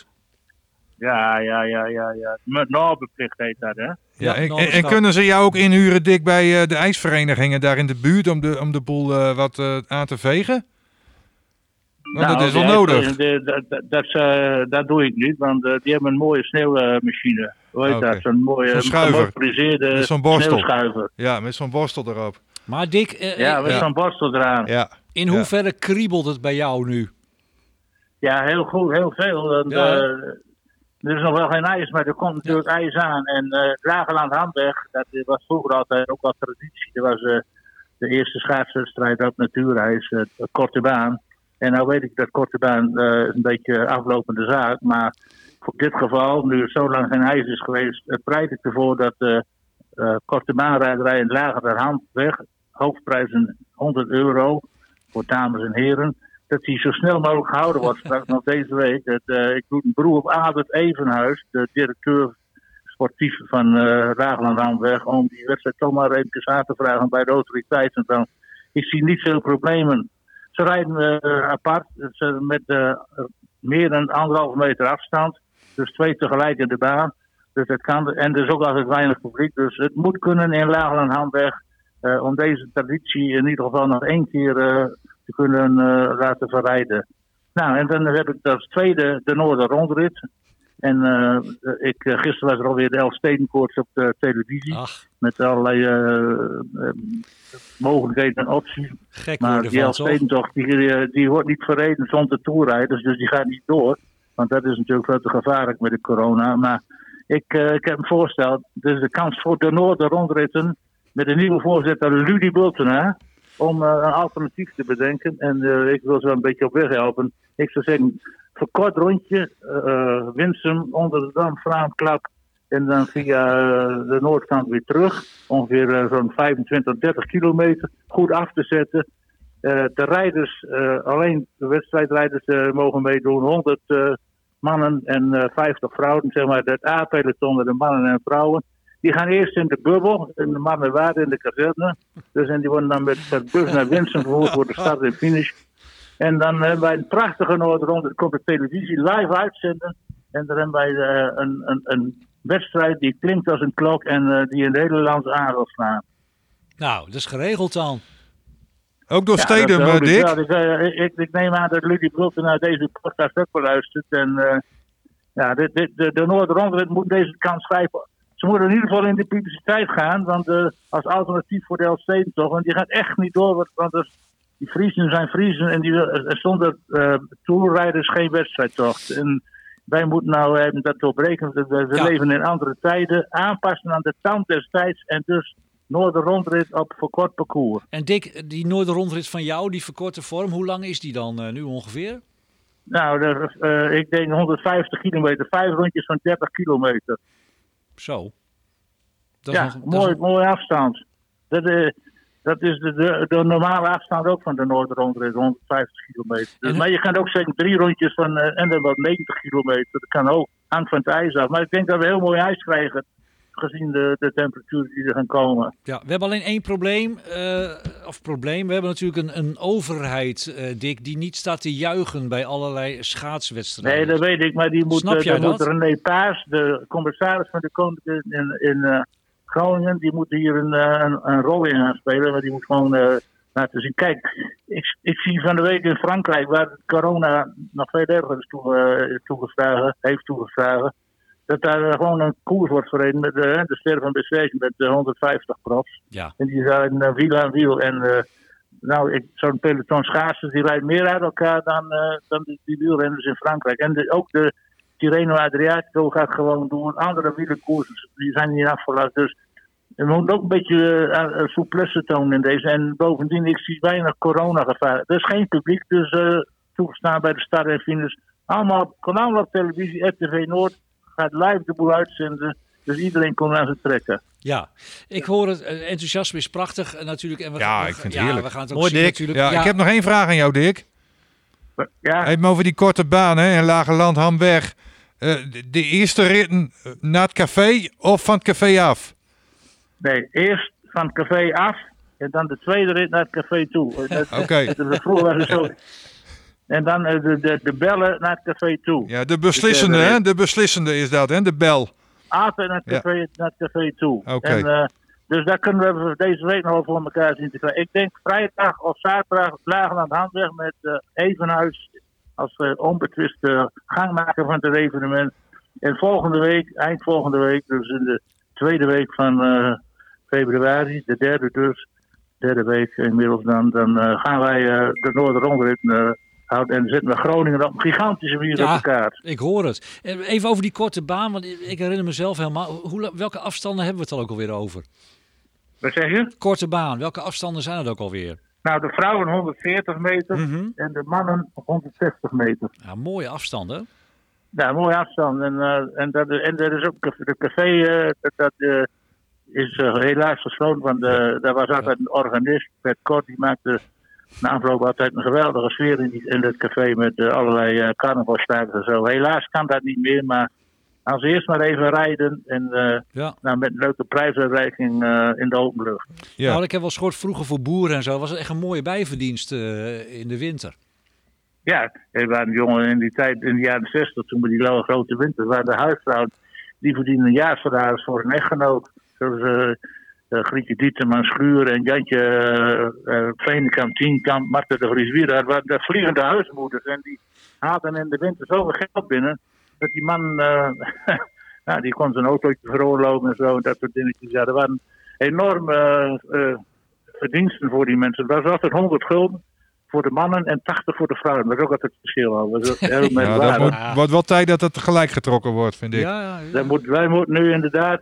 Ja, ja, ja, ja, ja. Met nabeplicht heet dat, hè? Ja, Ja, en, nou, en- en dat- kunnen ze jou ook inhuren, Dick, bij eh, de ijsverenigingen daar in de buurt om de, om de boel eh, wat eh, aan te vegen? Want dat is wel Nou, de- nodig. de- de- dat, dat, eh, dat doe ik niet, want eh, die hebben een mooie sneeuwmachine. Hoe heet Oké. dat? Zo'n mooie gemotoriseerde Met zo'n sneeuwschuiver. Ja, met zo'n borstel erop. Maar Dick, eh, Ja, met Ja. zo'n borstel eraan. Ja. in Ja. hoeverre kriebelt het bij jou nu? Ja, heel goed, heel veel. Want, Ja, hè? Er is nog wel geen ijs, maar er komt natuurlijk ijs aan. En eh Drageland Handweg, dat was vroeger altijd ook wat traditie. Dat was eh, de eerste schaatswedstrijd op natuurijs, de korte baan. En nou weet ik dat korte baan een beetje aflopende zaak. Maar voor dit geval, nu er zo lang geen ijs is geweest, het pleit ik ervoor dat de korte baanrijderij in Lagere Handweg, hoofdprijzen 100 euro voor dames en heren dat die zo snel mogelijk gehouden wordt. Straks [laughs] nog deze week. Eh, ik doe een beroep op Adert Evenhuis, de directeur sportief van eh Rageland Handweg, om die wedstrijd toch maar even aan te vragen bij de autoriteiten. Dan is hier niet veel problemen. Ze rijden eh, apart, ze, met eh, meer dan anderhalve meter afstand. Dus twee tegelijk in de baan. Dus het kan, en er is ook altijd weinig publiek. Dus het moet kunnen in Lageland Handweg. eh, om deze traditie in ieder geval nog één keer eh, te kunnen eh, laten verrijden. Nou, en dan heb ik als tweede de Noorderrondrit. En eh, ik, eh, gisteren was er alweer de Elfstedenkoorts op de televisie. Ach, Met allerlei mogelijkheden en opties. gek Maar die? Elfstedentocht die, die wordt niet verreden zonder toerrijders. Dus die gaat niet door. Want dat is natuurlijk veel te gevaarlijk met de corona. Maar ik, ik heb een voorstel. Dus de kans voor de Noorderrondritten. Met een nieuwe voorzitter Rudy Bultena. Om eh, een alternatief te bedenken. En eh, ik wil ze een beetje op weg helpen. Ik zou zeggen, verkort rondje. eh Winsum, onder de Dam, Fraamklap. En dan via de noordkant weer terug. Ongeveer zo'n 25, 30 kilometer. Goed af te zetten. De rijders, alleen de wedstrijdrijders mogen meedoen. 100 eh, mannen en eh 50 vrouwen. Zeg maar het A-peloton, de mannen en vrouwen. Die gaan eerst in de bubbel. En de waren in de kazerne. Dus en die worden dan met de bus naar Winsum vervoerd voor de start en finish. En dan hebben wij een prachtige Noordrond. Dat komt op televisie live uitzenden. En dan hebben wij eh, een, een, een wedstrijd die klinkt als een klok. En eh, die in de hele land aan wil slaan. Nou, dat is geregeld dan. Ook door Ja, eh, hoop ik Dick. Ik, eh, ik, ik neem aan dat Ludy Bulten naar deze podcast ook beluistert. En eh, ja, dit, dit, de, de Noord-Rondrit moet deze kans grijpen. Ze moeten in ieder geval in de publiciteit gaan, want eh, als alternatief voor de Elfsteden toch. Want die gaat echt niet door, want- er- die Friesen zijn Friesen en die, er zonder eh toerrijders geen wedstrijdtocht. En wij moeten nou even dat doorbreken. We, Ja. leven in andere tijden, aanpassen aan de tand des tijds en dus Noord-Rondrit op verkort parcours. En Dick, die Noorderrondrit van jou, die verkorte vorm, hoe lang is die dan eh, nu ongeveer? Nou, eh, ik denk 150 kilometer, vijf rondjes van 30 kilometer. Zo. Dat is ja, nog- dat is mooi, afstand. Dat, eh, dat is de, de, de normale afstand ook van de Noorderrondrit, 150 kilometer. Dus, maar je kan ook zeggen drie rondjes van eh, en dan wat 90 kilometer. Dat kan ook, hangt van het ijs af. Maar ik denk dat we heel mooi ijs krijgen, gezien de, de temperaturen die er gaan komen. Ja, we hebben alleen één probleem. eh, of probleem, we hebben natuurlijk een, een overheid, Dick, die niet staat te juichen bij allerlei Nee, schaatswedstrijden. dat weet ik, maar die moet, Snap eh, jij moet René Paas, de commissaris van de Koninklijke in, in Groningen, die moet hier een, een, een rol in gaan spelen. Maar die moet gewoon laten zien. Kijk, ik, ik zie van de week in Frankrijk, waar corona nog veel erger is toe, toegeslagen, heeft toegeslagen. Dat daar gewoon een koers wordt verreden met de, de sterren van BC met de 150 profs. Ja. En die zijn uh, wiel aan wiel. En nou, zo'n peloton schaatsers die rijdt meer uit elkaar dan, eh, dan die, die wielrenners in Frankrijk. En de- ook de Tirreno Adriatico gaat gewoon doen. Andere wielerkoersen die zijn niet afgelast. Dus we moeten ook een beetje uh, souplesse tonen in deze. En bovendien, ik zie weinig coronagevaar. Er is geen publiek, dus eh, toegestaan bij de start en finish. Allemaal, allemaal op televisie, RTV Noord gaat live de boel uitzenden. Dus iedereen kon aan ze trekken. Ja, ik hoor het. eh, Enthousiasme is prachtig eh, natuurlijk. En we, Ja, ik vind het ja, heerlijk. we gaan het ook Mooi, zien Dick. natuurlijk. Ja, ik heb nog één vraag aan jou, Dick. Ja, Even over die korte baan hè, in Lage Land, Hamweg. Eh, de, de eerste ritten eh, naar het café of van het café af? nee, eerst van het café af en dan de tweede rit naar het café toe. [laughs] Oké. dat- vroeger was het zo. [laughs] En dan eh, de, de, de bellen naar het café toe. Ja, de beslissende, Dus, eh, hè? De beslissende is dat, hè? De bel. Altijd naar het Ja. café, naar het café toe. Oké. Eh, dus daar kunnen we deze week nog voor elkaar zien te krijgen. Ik denk vrijdag of zaterdag Lageland Handweg met eh Evenhuis als eh, onbetwiste gangmaker van het evenement. En volgende week, eind volgende week, dus in de tweede week van februari, de derde dus, derde week inmiddels, dan, dan gaan wij de Noorderrondrit En dan zitten we Groningen op gigantische manier Ja. op de kaart. Ik hoor het. Even over die korte baan, want ik herinner mezelf helemaal. Hoe, welke afstanden hebben we het al ook alweer over? Wat zeg je? Korte baan, welke afstanden zijn het ook alweer? Nou, de vrouwen 140 meter Mhm. en de mannen 160 meter. Ja, mooie afstanden. Ja, mooie afstand. En, eh, en, dat, en er is ook de café, eh, dat, dat eh, is helaas gesloten, want daar was altijd een organist, Bert Kort, die maakte na afloop altijd een geweldige sfeer in, die, in het café met eh, allerlei carnavalstaarten en zo. Helaas kan dat niet meer, maar als eerst maar even rijden en eh, Ja. nou, met een leuke prijsuitreiking eh, in de open lucht. Ja. Nou, ik heb wel gehoord vroeger voor boeren en zo. Was het echt een mooie bijverdienst eh, in de winter. Ja, er waren jongen in die tijd, in de jaren 60, toen we die lange grote winters waren, de huisvrouwen, die verdienen een jaarsalaris voor een echtgenoot. Zoals Grietje Dieterman Schuur en Jantje uh, uh, Veenkamp, Tienkamp, Marten de Vries Dat waren de vliegende huismoeders. En die haalden in de winter zoveel geld binnen, dat die man, eh [laughs] nou, die kon zijn autootje veroorloven en zo, en dat soort dingetjes. Ja, er waren enorme eh, eh, verdiensten voor die mensen. Het was altijd 100 gulden voor de mannen en 80 voor de vrouwen. Dat is ook altijd het verschil. al. Dat is [laughs] heel Ja, dat moet, wordt wel tijd dat het gelijk getrokken wordt, vind ik. Ja, ja, ja. Dan moet, wij moeten nu inderdaad,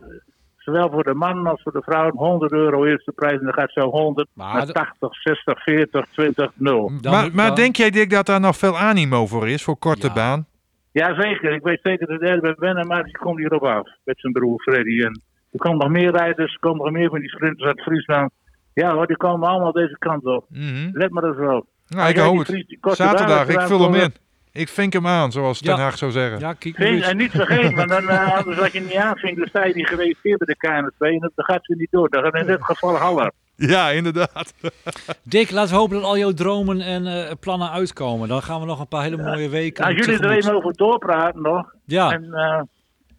zowel voor de mannen als voor de vrouwen, 100 euro eerste prijs. En dan gaat zo 100 Maar naar de- 80, 60, 40, 20, 0. Dan maar maar dan- denk jij, Dick, dat daar nog veel animo voor is, voor korte Ja. baan? Jazeker, ik weet zeker dat Erwin Wennen, maar die komt hierop af. Met zijn broer Freddy. En er komen nog meer rijders, er komen nog meer van die sprinters uit Friesland. Ja hoor, die komen allemaal deze kant op. Mhm. Let maar eens wel. Nou, ik hoop het. Zaterdag, ik vul hem in. Ik vink hem aan, zoals Ten Ja. Haag zou zeggen. Ja, kijk en niet vergeten, want dan, eh, anders wat je niet aanvinkt, dan sta je die geregistreerd bij de KNSB en dan gaat ze niet door. Dan gaat in dit geval Haller. Ja, inderdaad. [laughs] Dick, laten we hopen dat al jouw dromen en eh, plannen uitkomen. Dan gaan we nog een paar hele mooie weken Als jullie er tegemoet. even over doorpraten nog, Ja, en eh,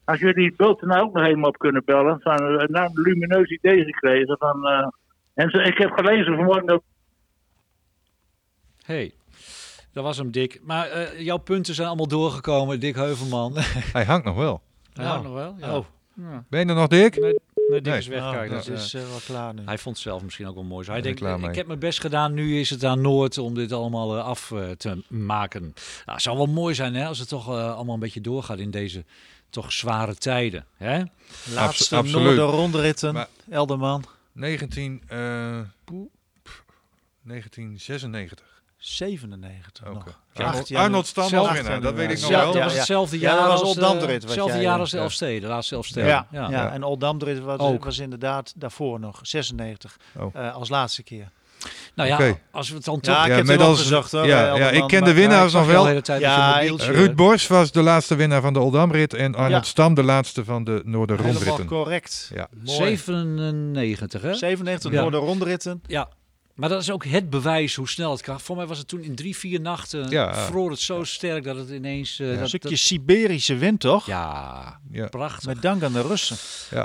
als jullie Bulten nou ook nog helemaal op kunnen bellen, van eh, nou een lumineus idee gekregen van... eh, en ze, ik heb gelezen vanmorgen ook hey. Dat was hem, Dick. Maar eh, jouw punten zijn allemaal doorgekomen, Dick Heuvelman. [laughs] Hij hangt nog wel. Ja, nog wel. Ja. Oh. Ben je er nog, Dick? Nee, nee, Dick Nee. is weg. Oh, kijk, dat is eh, wel klaar nu. hij vond het zelf misschien ook wel mooi. zo. Hij denkt, ik heb mijn best gedaan, nu is het aan Noord om dit allemaal eh, af te maken. Nou, het zou wel mooi zijn hè, als het toch allemaal een beetje doorgaat in deze toch zware tijden. Hè? Laatste absoluut. Noorder-rondritten, Maar- Elderman. 19, eh, pff, 1996. 97 Oké. nog. Arnold, Arnold Stam winnaar, dat weet ik nog Ja, wel. dat ja, was hetzelfde Ja, jaar was als, Old eh, Dambrit, wat hetzelfde jaar eh, als de ja. Elfsteden, de laatste Elfsteden. Ja, ja. ja. en Old Damdrit was, Ook. was inderdaad daarvoor nog, 96, Oh. eh, als laatste keer. Nou ja, als we het dan toch... Ja, ik Ja, heb met als- hoor. ja, eh, ik ken de winnaars nog wel. de hele tijd Ja. Ruud Bos was de laatste winnaar van de Oldamrit en Arnold Ja. Stam de laatste van de Helemaal Noorderrondritten. correct. Ja. Mooi. 97, hè? 97 Ja. Noorder-rondritten. Ja. Maar dat is ook het bewijs hoe snel het kan. Voor mij was het toen in drie, vier nachten. Ja. vroor het zo sterk dat het ineens. eh, Een dat, stukje dat- Siberische wind toch? ja, Ja. prachtig. Met dank aan de Russen.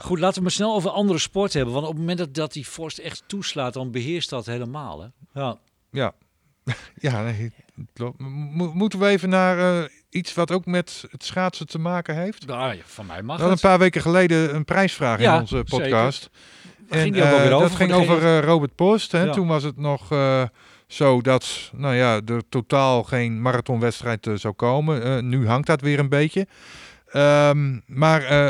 Goed, laten we maar snel over andere sport hebben. Want op het moment dat, dat die vorst echt toeslaat, dan beheerst dat helemaal. Hè? Ja. Ja, [laughs] ja nee, klopt. Mo- moeten we even naar eh, iets wat ook met het schaatsen te maken heeft? Nou, ja, van mij mag We het. een paar weken geleden een prijsvraag Ja, in onze podcast. Ging die ook eh, alweer over Dat ging over eh, Robert Post. Hè? Ja. Toen was het nog eh, zo dat nou ja, er totaal geen marathonwedstrijd zou komen. Nu hangt dat weer een beetje. Ehm, maar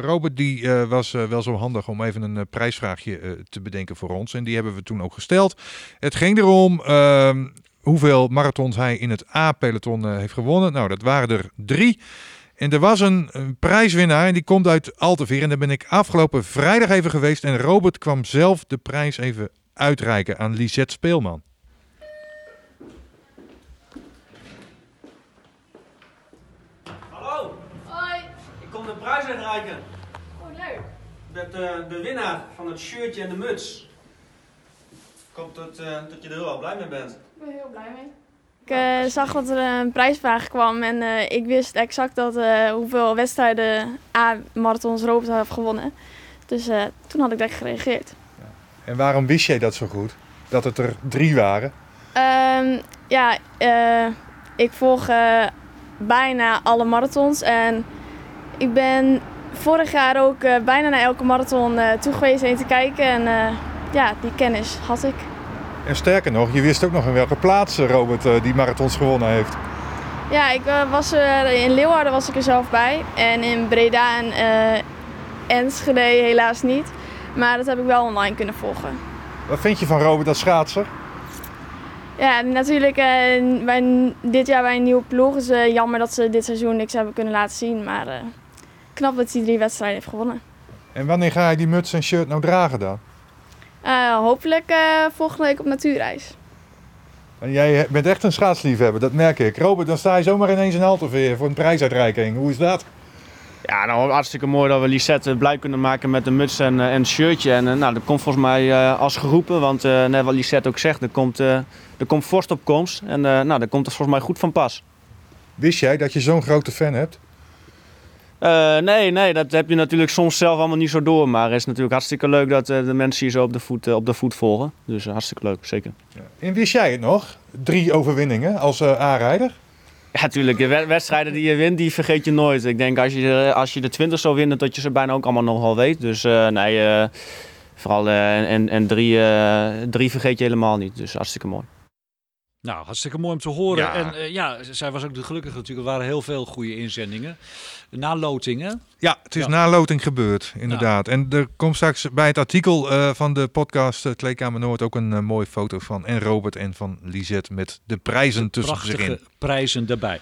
Robert die was wel zo handig om even een prijsvraagje te bedenken voor ons. En die hebben we toen ook gesteld. Het ging erom ehm, hoeveel marathons hij in het A-peloton heeft gewonnen. Nou, dat waren er drie. En er was een, een prijswinnaar en die komt uit Alteveer. En daar ben ik afgelopen vrijdag even geweest. En Robert kwam zelf de prijs even uitreiken aan Lisette Speelman. Hallo, Hoi. ik kom de prijs uitreiken. Oh, leuk. Met eh, de winnaar van het shirtje en de muts. Ik hoop dat, eh, dat je er wel blij mee bent. Ik ben heel blij mee. Ik eh, zag dat er een prijsvraag kwam en eh, ik wist exact dat, eh, hoeveel wedstrijden A-marathons Robert had gewonnen. Dus toen had ik direct gereageerd. En waarom wist jij dat zo goed? Dat het er drie waren? Ehm, ja, ik volg bijna alle marathons en ik ben vorig jaar ook bijna naar elke marathon toe geweest heen te kijken. En ja, die kennis had ik. En sterker nog, je wist ook nog in welke plaats eh, Robert eh, die marathons gewonnen heeft. Ja, ik eh, was er, in Leeuwarden was ik er zelf bij. En in Breda en eh Enschede helaas niet. Maar dat heb ik wel online kunnen volgen. Wat vind je van Robert als schaatser? Ja, natuurlijk bij, dit jaar bij een nieuwe ploeg. is jammer dat ze dit seizoen niks hebben kunnen laten zien. Maar knap dat hij drie wedstrijden heeft gewonnen. En wanneer ga je die muts en shirt nou dragen dan? Eh, hopelijk eh, volgende week op natuurreis. En jij bent echt een schaatsliefhebber, dat merk ik. Robert, dan sta je zomaar ineens in Alteveer voor een prijsuitreiking. Hoe is dat? Ja, nou hartstikke mooi dat we Lisette blij kunnen maken met de muts en, eh, en shirtje. En nou, dat komt volgens mij eh, als geroepen, want eh, net wat Lisette ook zegt, er komt, eh er komt vorst op komst. En eh, nou, daar komt het volgens mij goed van pas. Wist jij dat je zo'n grote fan hebt? Eh, nee, nee, dat heb je natuurlijk soms zelf allemaal niet zo door. Maar het is natuurlijk hartstikke leuk dat eh, de mensen je zo op de voet, eh, op de voet volgen. Dus hartstikke leuk, zeker. En wist jij het nog? Drie overwinningen als eh aanrijder? Ja, natuurlijk. De wed- wedstrijden die je wint, die vergeet je nooit. Ik denk als je, als je de 20 zou winnen, dat je ze bijna ook allemaal nog wel weet. Dus eh, nee, eh, vooral eh, en, en drie, eh, drie vergeet je helemaal niet. Dus hartstikke mooi. Nou, hartstikke mooi om te horen. Ja. En eh, ja, zij was ook de gelukkige natuurlijk. Er waren heel veel goede inzendingen. Na lotingen. Ja, het is Ja. na loting gebeurd, inderdaad. En er komt straks bij het artikel eh, van de podcast uh, Kleedkamer Noord ook een uh, mooie foto van en Robert en van Lisette met de prijzen tussen zich in. prijzen erbij.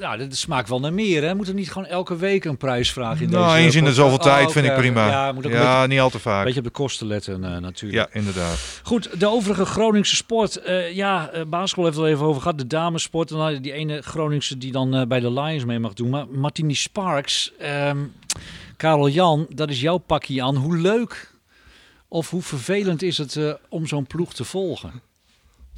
Nou, dit smaakt wel naar meer, hè? Moet er niet gewoon elke week een prijsvraag in nou, deze eens in de zoveel tijd oh, vind ik prima. Ja, moet ook ja beetje, niet al te vaak. Een beetje op de kosten letten natuurlijk. Ja, inderdaad. Goed, de overige Groningse sport. Ja, basketbal heeft het al even over gehad. De damesport. En dan die ene Groningse die dan bij de Lions mee mag doen. Maar Martini Sparks, um, Karel Jan, dat is jouw pakje aan. Hoe leuk of hoe vervelend is het uh, om zo'n ploeg te volgen?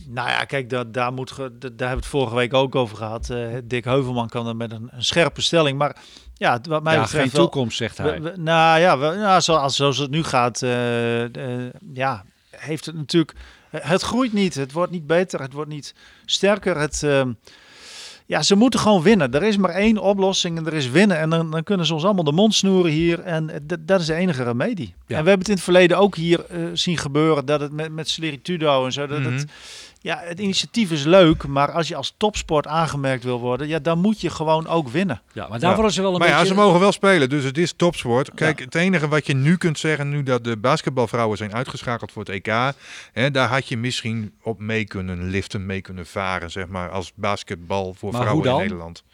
Nou ja, kijk, daar, daar, moet, daar hebben we het vorige week ook over gehad. Uh, Dick Heuvelman kan er met een, een scherpe stelling. Maar ja, wat mij ja, betreft geen toekomst, zegt hij. We, we, nou ja, we, nou, zoals, zoals het nu gaat, uh, ja, heeft het natuurlijk... Het groeit niet, het wordt niet beter, het wordt niet sterker. Het, uh, ja, ze moeten gewoon winnen. Er is maar één oplossing en er is winnen. En dan, dan kunnen ze ons allemaal de mond snoeren hier. En dat is de enige remedie. Ja. En we hebben het in het verleden ook hier uh, zien gebeuren. Dat het met, met Celeritudo en zo. Dat het, ja, het initiatief is leuk. Maar als je als topsport aangemerkt wil worden. Ja, dan moet je gewoon ook winnen. Ja, maar daarvoor ja. is er wel een maar beetje... ja, ze mogen wel spelen. Dus het is topsport. Kijk, ja. het enige wat je nu kunt zeggen. Nu dat de basketbalvrouwen zijn uitgeschakeld voor het EK. Hè, daar had je misschien op mee kunnen liften. Mee kunnen varen, zeg maar. Als basketbal voor maar vrouwen in Nederland.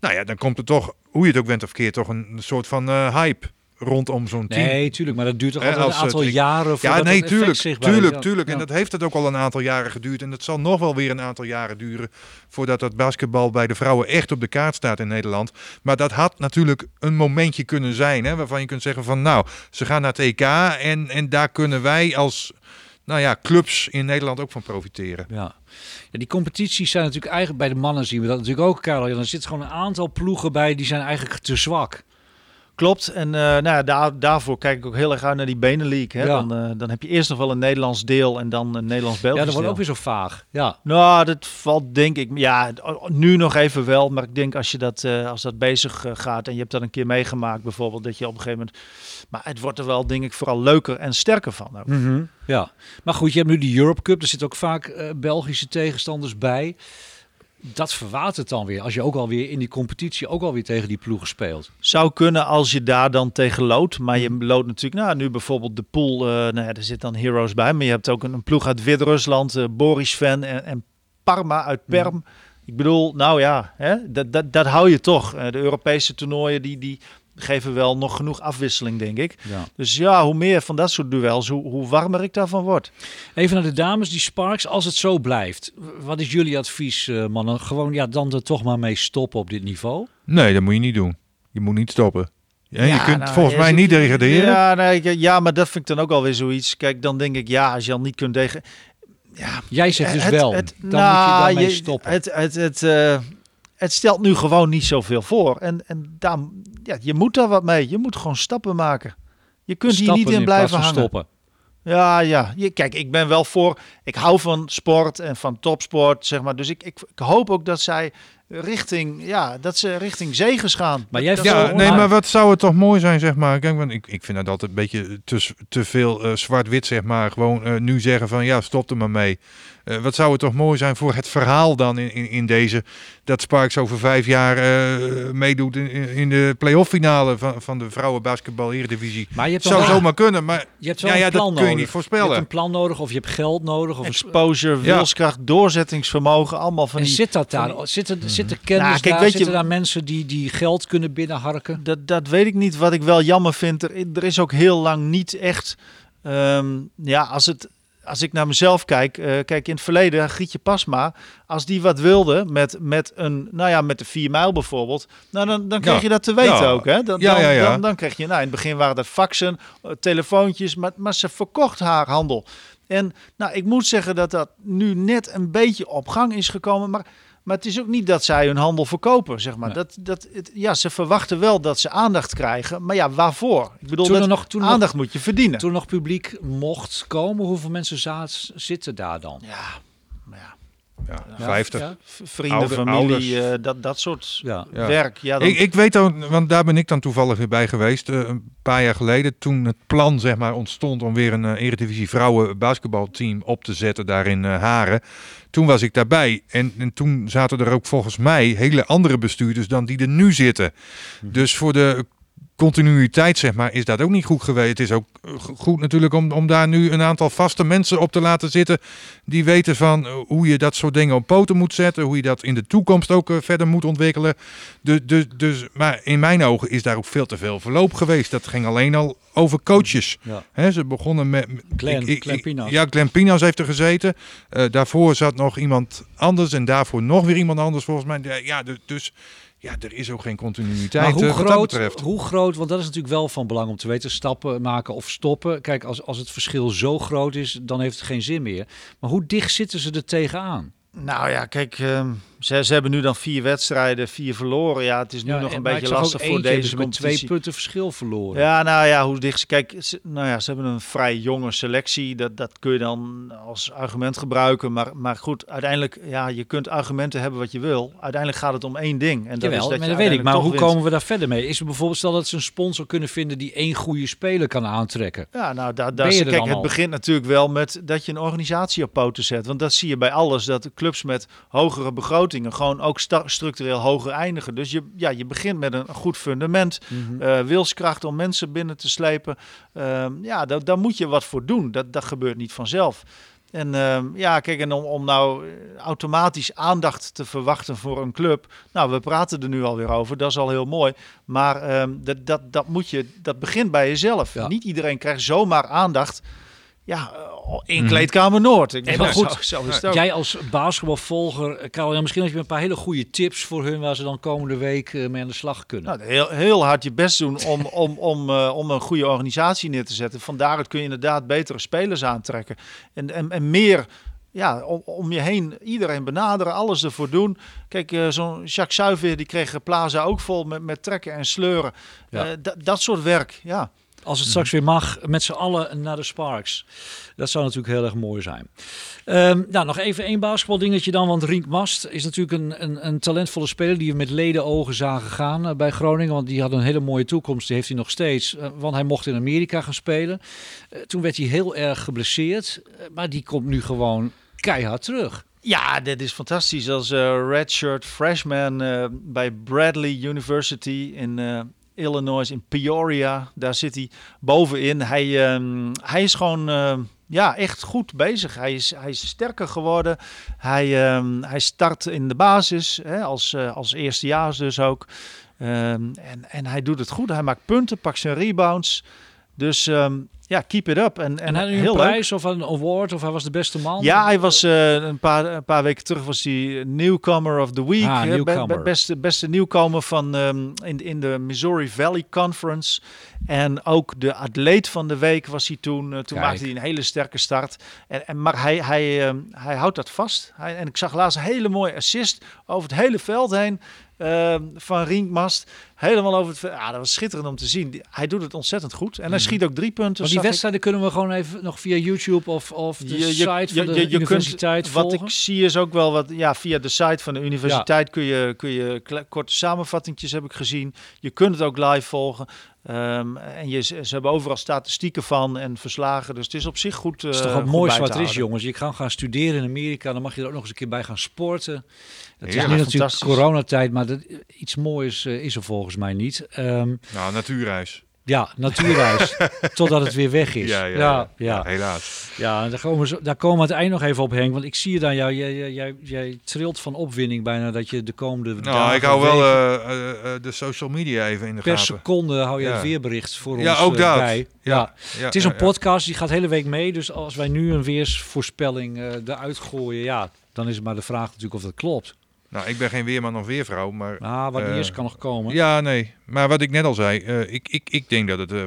Nou ja, dan komt er toch, hoe je het ook bent of keer, toch een soort van uh, hype rondom zo'n team. Nee, tuurlijk, maar dat duurt toch altijd een aantal het, jaren Ja, nee, tuurlijk, tuurlijk, is. tuurlijk. En dat heeft het ook al een aantal jaren geduurd. En dat zal nog wel weer een aantal jaren duren voordat dat basketbal bij de vrouwen echt op de kaart staat in Nederland. Maar dat had natuurlijk een momentje kunnen zijn, hè, waarvan je kunt zeggen van nou, ze gaan naar het EK en, en daar kunnen wij als nou ja, clubs in Nederland ook van profiteren. Ja. ja, die competities zijn natuurlijk eigenlijk bij de mannen zien we dat natuurlijk ook, Karel. Er zit gewoon een aantal ploegen bij die zijn eigenlijk te zwak. Klopt. En uh, nou ja, daar, daarvoor kijk ik ook heel erg uit naar die Benelink. Hè? Ja. Dan, uh, dan heb je eerst nog wel een Nederlands deel en dan een Nederlands-Belgisch Ja, dat wordt deel. ook weer zo vaag. Ja. Nou, dat valt denk ik, ja, nu nog even wel. Maar ik denk als je dat, uh, als dat bezig gaat en je hebt dat een keer meegemaakt bijvoorbeeld, dat je op een gegeven moment... Maar het wordt er wel, denk ik, vooral leuker en sterker van. Ook. Mm -hmm. Ja, maar goed, je hebt nu de Europe Cup. Er zitten ook vaak Belgische tegenstanders bij dat verwatert dan weer. Als je ook alweer in die competitie ook alweer tegen die ploegen speelt. Zou kunnen als je daar dan tegen loodt. Maar je loodt natuurlijk, nou nu bijvoorbeeld de pool. Uh, nou ja, er zit dan Heroes bij. Maar je hebt ook een, een ploeg uit Wit-Rusland. Uh, Boris Van en, en, Parma uit Perm. Ik bedoel, nou ja, hè, dat, dat, dat hou je toch. Uh, de Europese toernooien die, die geven wel nog genoeg afwisseling, denk ik. Ja. Dus ja, hoe meer van dat soort duels, hoe, hoe warmer ik daarvan word. Even naar de dames, die Sparks, als het zo blijft. Wat is jullie advies, uh, mannen? Gewoon ja, dan er toch maar mee stoppen op dit niveau? Nee, dat moet je niet doen. Je moet niet stoppen. Ja, Ja, je kunt nou, volgens ja, mij niet degraderen. Ja, nee, ja, maar dat vind ik dan ook alweer zoiets. Kijk, dan denk ik, ja, als je al niet kunt tegen... Jij zegt dus Het- wel, het- dan nou, moet je daarmee je- stoppen. Het, het, het, eh, het stelt nu gewoon niet zoveel voor. En, en daar, ja, je moet daar wat mee. Je moet gewoon stappen maken. Je kunt hier niet in blijven hangen. stoppen. Ja, ja. Je, kijk, ik ben wel voor. Ik hou van sport en van topsport, zeg maar. Dus ik, ik, ik hoop ook dat zij richting, ja, dat ze richting zegens gaan. Maar jij Ja, nee, maar wat zou het toch mooi zijn, zeg maar. Kijk, want ik, ik vind dat altijd een beetje te, te veel eh, zwart-wit, zeg maar. Gewoon eh, nu zeggen van ja, stop er maar mee. Eh, wat zou het toch mooi zijn voor het verhaal dan in, in, in deze. Dat Sparks over vijf jaar eh, meedoet in, in de playoff finale van, van de vrouwenbasketbal Eredivisie. Maar je hebt Zou zomaar kunnen, maar Je hebt wel ja, ja, een plan dat kun je nodig. niet voorspellen. Je hebt een plan nodig of je hebt geld nodig. Of Exposure, Ja. wilskracht, doorzettingsvermogen, allemaal van en die... zit dat daar? die- Zit er, zit er kennis Nou, kijk, daar? weet je- Zitten daar mensen die, die geld kunnen binnenharken? Dat, dat weet ik niet. Wat ik wel jammer vind, er, er is ook heel lang niet echt. ehm, ja, als, het, als ik naar mezelf kijk, eh, kijk in het verleden, Grietje Pasma, als die wat wilde met, met een, nou ja, met de 4 mijl bijvoorbeeld, nou dan, dan kreeg Ja. je dat te weten Ja. ook. Hè? Dan, Ja, dan. Dan, dan kreeg je, nou in het begin waren dat faxen, eh, telefoontjes, maar, maar ze verkocht haar handel. En nou, ik moet zeggen dat dat nu net een beetje op gang is gekomen, maar. Maar het is ook niet dat zij hun handel verkopen, zeg maar. Nee. Dat, dat, het, ja, ze verwachten wel dat ze aandacht krijgen. Maar ja, waarvoor? Ik bedoel, Toen dat nog- toen aandacht moet je verdienen. Toen er nog publiek mocht komen, hoeveel mensen zaad, zitten daar dan? ja, maar ja, ja, Ja, 50. ja. v- vrienden, Ouder- familie, eh, dat, dat soort Ja. Ja. werk. Ja, dan, Ik, ik weet ook, want daar ben ik dan toevallig weer bij geweest. eh, een paar jaar geleden, toen het plan zeg maar, ontstond om weer een eh, Eredivisie vrouwen basketbalteam op te zetten daar in eh, Haren. Toen was ik daarbij. En, en toen zaten er ook volgens mij hele andere bestuurders dan die er nu zitten. Dus voor de continuïteit, zeg maar, is dat ook niet goed geweest. Het is ook eh, go- goed natuurlijk om, om daar nu een aantal vaste mensen op te laten zitten. Die weten van eh, hoe je dat soort dingen op poten moet zetten. Hoe je dat in de toekomst ook eh, verder moet ontwikkelen. Dus, dus, dus, maar in mijn ogen is daar ook veel te veel verloop geweest. Dat ging alleen al over coaches. Ja. Hè, ze begonnen met... Glenn- ik- ik- Glenn Pinas. Ja, Glenn Pinas heeft er gezeten. Daarvoor zat nog iemand anders. En daarvoor nog weer iemand anders volgens mij. Ja, dus, dus ja, er is ook geen continuïteit Maar hoe eh, wat dat groot, betreft. hoe groot, want dat is natuurlijk wel van belang om te weten, stappen maken of stoppen. Kijk, als, als het verschil zo groot is, dan heeft het geen zin meer. Maar hoe dicht zitten ze er tegenaan? nou ja, kijk, ehm, ze, ze hebben nu dan vier wedstrijden, vier verloren. Ja, het is nu Ja, nog en- een beetje lastig voor deze ze met twee competitie. punten verschil verloren. Ja, nou ja, hoe dicht ze... Kijk, ze, nou ja, ze hebben een vrij jonge selectie. Dat, dat kun je dan als argument gebruiken. Maar, maar goed, uiteindelijk, ja, je kunt argumenten hebben wat je wil. Uiteindelijk gaat het om één ding. En dat Jawel, is dat maar dat weet ik. Maar hoe komen we daar verder mee? Is er bijvoorbeeld, stel dat ze een sponsor kunnen vinden die één goede speler kan aantrekken. Ja, nou, daar, daar, kijk, dan het al? begint natuurlijk wel met dat je een organisatie op poten zet. Want dat zie je bij alles, dat clubs met hogere begrotingen gewoon ook structureel hoger eindigen. Dus je, ja, je begint met een goed fundament. Mhm. eh, wilskracht om mensen binnen te slepen. Ehm, ja, daar, daar moet je wat voor doen. Dat, dat gebeurt niet vanzelf. En ehm, ja, kijk, en om, om nou eh, automatisch aandacht te verwachten voor een club. Nou, we praten er nu alweer over, dat is al heel mooi. Maar ehm, dat, dat, dat, moet je, dat begint bij jezelf. Ja. Niet iedereen krijgt zomaar aandacht. Ja, eh, in kleedkamer Noord. Ik maar goed, zo, zo is het ook. Jij als basketbalvolger, eh, Karel, ja, misschien heb je een paar hele goede tips voor hun waar ze dan komende week eh, mee aan de slag kunnen. Nou, heel, heel hard je best doen om, [laughs] om, om, eh, om een goede organisatie neer te zetten. Van daaruit kun je inderdaad betere spelers aantrekken. En, en, en meer ja, om, om je heen iedereen benaderen, alles ervoor doen. Kijk, uh, zo'n Jacques Suiver, die kreeg Plaza ook vol met, met trekken en sleuren. Ja. Uh, dat soort werk, ja. Als het straks weer mag, met z'n allen naar de Sparks. Dat zou natuurlijk heel erg mooi zijn. Um, nou, nog even één basketbaldingetje dan. Want Rink Mast is natuurlijk een, een, een talentvolle speler die we met leden ogen zagen gaan uh, bij Groningen. Want die had een hele mooie toekomst. Die heeft hij nog steeds. Uh, want hij mocht in Amerika gaan spelen. Uh, toen werd hij heel erg geblesseerd. maar die komt nu gewoon keihard terug. Ja, dit is fantastisch. Als redshirt freshman bij Bradley University in Illinois, in Peoria. Daar zit hij bovenin. Hij, um, hij is gewoon uh, ja, echt goed bezig. Hij is, hij is sterker geworden. Hij, um, hij start in de basis, hè, als, uh, als eerstejaars dus ook. En, en hij doet het goed. Hij maakt punten, pakt zijn rebounds. Dus ja, keep it up. En, en, en heel een prijs leuk. of een award of hij was de beste man? Ja, hij was uh, een, paar, een paar weken terug was hij Newcomer of the Week. Ah, be, be, beste, beste nieuwkomer van um, in, in de Missouri Valley Conference. En ook de atleet van de week was hij toen. Uh, toen Kijk. maakte hij een hele sterke start. En, en, maar hij, hij, uh, hij houdt dat vast. Hij, en ik zag laatst een hele mooie assist over het hele veld heen. Uh, van Rinkmast. Helemaal over het. Ja, dat was schitterend om te zien. Hij doet het ontzettend goed. En hij schiet ook drie punten. Maar die wedstrijden ik. kunnen we gewoon even nog via YouTube of, of de je, site je, van de je, universiteit kunt, volgen. Wat ik zie is ook wel wat. Ja, via de site van de universiteit ja. kun je, kun je korte samenvattingjes heb ik gezien. Je kunt het ook live volgen. Um, en je, ze hebben overal statistieken van en verslagen. Dus het is op zich goed. Uh, het is toch het mooiste wat er is, jongens. Je kan gaan studeren in Amerika. Dan mag je er ook nog eens een keer bij gaan sporten. Het is nu natuurlijk coronatijd, maar dat, iets moois uh, is er volgens mij niet. Um, nou, natuurreis. Ja, natuurreis. [laughs] totdat het weer weg is. Ja, ja, ja, ja. helaas. Ja, daar komen, we, daar komen we het eind nog even op, Henk. Want ik zie het aan jou. Jij, jij, jij, jij trilt van opwinding bijna dat je de komende nou, dagen... ik hou wel uh, uh, de social media even in de per gaten. Per seconde hou je ja. het weerbericht voor ja, ons ook dat. bij. Ja. ja. Het is een podcast, die gaat de hele week mee. Dus als wij nu een weersvoorspelling eruit gooien... Ja, dan is het maar de vraag natuurlijk of dat klopt. Nou, ik ben geen weerman of weervrouw, maar... Ah, wat uh, eerst kan nog komen. Ja, nee. Maar wat ik net al zei, uh, ik, ik, ik denk dat het uh,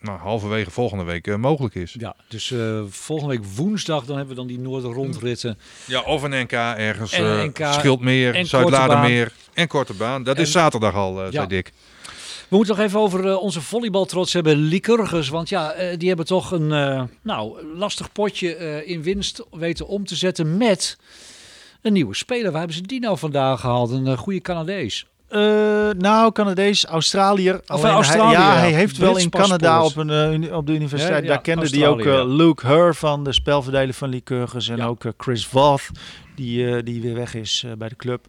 nou, halverwege volgende week mogelijk is. Ja, dus volgende week woensdag, dan hebben we dan die Noorder-rondritten. Ja, of een NK ergens. En een NK, Schildmeer, Zuid-Ladermeer en Korte Baan. Dat en, is zaterdag al, zei. Dick. We moeten nog even over onze volleybaltrots hebben, Lycurgus. Want ja, die hebben toch een nou, lastig potje in winst weten om te zetten met een nieuwe speler. Waar hebben ze die nou vandaan gehaald? Een uh, goede Canadees. Uh, nou, Canadees, Australiër. Of Australië. Hij, ja, hij heeft Brits wel in Canada op, een, uh, op de universiteit. Ja, ja, Daar kende hij ook uh, Luke Hur van de spelverdeler van Lycurgus. En ook Chris Voth, die, die weer weg is bij de club.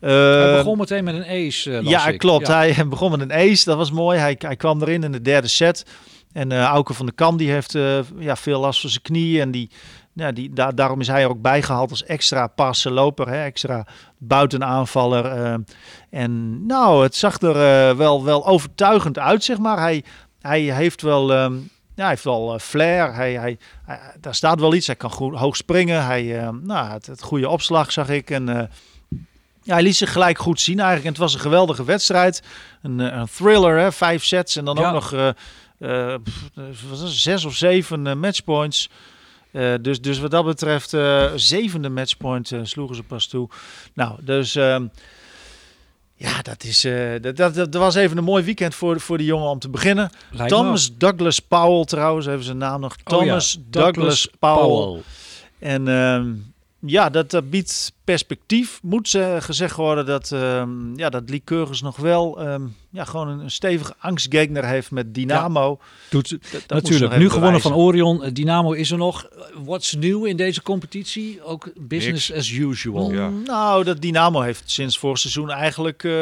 hij begon meteen met een ace. ja, ik. klopt. Hij [laughs] begon met een ace. Dat was mooi. Hij, hij kwam erin in de derde set. En uh, Auke van der Kam die heeft ja, veel last van zijn knieën. En die, ja, die, da daarom is hij er ook bijgehaald als extra passen loper, hè, extra buitenaanvaller. Uh, en nou, het zag er uh, wel, wel overtuigend uit, zeg maar. Hij, hij heeft wel, um, ja, hij heeft wel uh, flair. Hij, hij, hij, daar staat wel iets. Hij kan goed, hoog springen. Hij, nou, het, het goede opslag zag ik. En ja, hij liet zich gelijk goed zien eigenlijk. En het was een geweldige wedstrijd. Een, een thriller, hè, vijf sets en dan ja. ook nog zes of zeven matchpoints. Uh, dus, dus wat dat betreft, uh, zevende matchpoint uh, sloegen ze pas toe. Nou, dus uh, ja, dat, is, dat, dat, dat, was even een mooi weekend voor, voor die jongen om te beginnen. Lijkt Thomas me. Douglas Powell trouwens, even zijn naam nog. Thomas oh ja, Douglas, Douglas Powell. Powell. En ehm, ja, dat, dat biedt perspectief. Moet ze gezegd worden dat, um, ja, dat Lycurgus nog wel um, ja, gewoon een, een stevige angstgegner heeft met Dynamo. Ja, doet, dat, dat natuurlijk. Nu gewonnen van Orion. Dynamo is er nog. What's new in deze competitie? Ook business Niks. as usual. Ja. Nou, dat Dynamo heeft sinds vorig seizoen eigenlijk uh,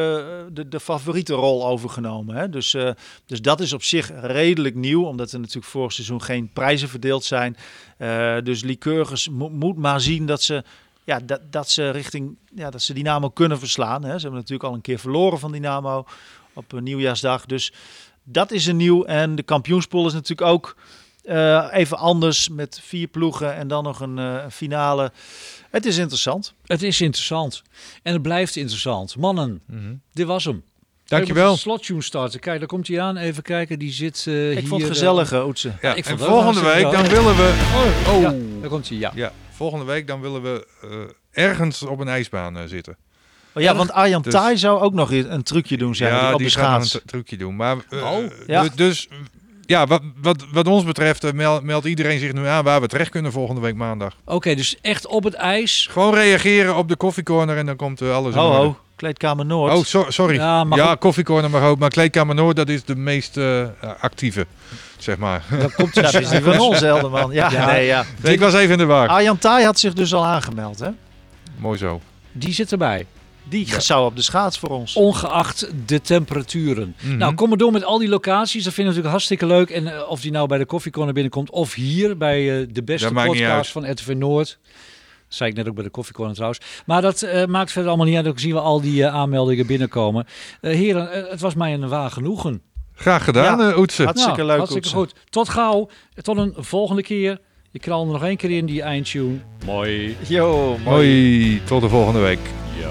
de, de favoriete rol overgenomen. Hè? Dus, uh, dus dat is op zich redelijk nieuw, omdat er natuurlijk vorig seizoen geen prijzen verdeeld zijn. Uh, dus Lycurgus mo moet maar zien dat ze ja, dat, dat ze richting ja, dat ze Dynamo kunnen verslaan. Hè. Ze hebben natuurlijk al een keer verloren van Dynamo op een nieuwjaarsdag. Dus dat is een nieuw. En de kampioenspool is natuurlijk ook uh, even anders met vier ploegen en dan nog een uh, finale. Het is interessant. Het is interessant. En het blijft interessant. Mannen, mm -hmm. dit was hem. Dankjewel. Slottune starten. Kijk, daar komt hij aan. Even kijken. Die zit uh, Ik hier, vond het gezellig, uh, Oetse. Ja, ik en vond volgende week dan willen we... Oh, oh. Ja, daar komt hij, ja. ja. Volgende week dan willen we eh, ergens op een ijsbaan eh, zitten. Oh ja, want Arjan Dus- Thai zou ook nog een een trucje doen, zeg ja, op die de een trucje doen. Maar, eh, Oh, ja. du- Dus ja, wat, wat, wat ons betreft meld, meldt iedereen zich nu aan waar we terecht kunnen volgende week maandag. Oké, dus echt op het ijs. Gewoon reageren op de koffiecorner en dan komt alles in Ho, orde. ho, Kleedkamer Noord. Oh, so- sorry. Ja, Ja, koffiecorner mag ook. Maar Kleedkamer Noord, dat is de meest eh, actieve, zeg maar. [laughs] Dan komt Ja, dat is die van ons, Helderman. Ja, Ja. nee, ja. ik was even in de war. Arjan had zich dus al aangemeld, hè? Mooi zo. Die zit erbij. Die zou op de schaats voor ons. Ongeacht de temperaturen. Mhm. Nou, kom maar door met al die locaties. Dat vinden we natuurlijk hartstikke leuk. En eh, of die nou bij de koffiecorner binnenkomt of hier bij eh, de beste Dat podcast van RTV Noord. Dat zei ik net ook bij de koffiecorner trouwens. Maar dat eh, maakt verder allemaal niet uit. Ook zien we al die eh, aanmeldingen binnenkomen. Eh, heren, het was mij een waar genoegen. Graag gedaan, Ja. eh, Oetsen. Hartstikke Nou, leuk, Hartstikke Oetsen. goed. Tot gauw. Tot een volgende keer. Je knalt er nog één keer in die eindtune. Mooi. Yo, mooi. Hoi, tot de volgende week. Yo.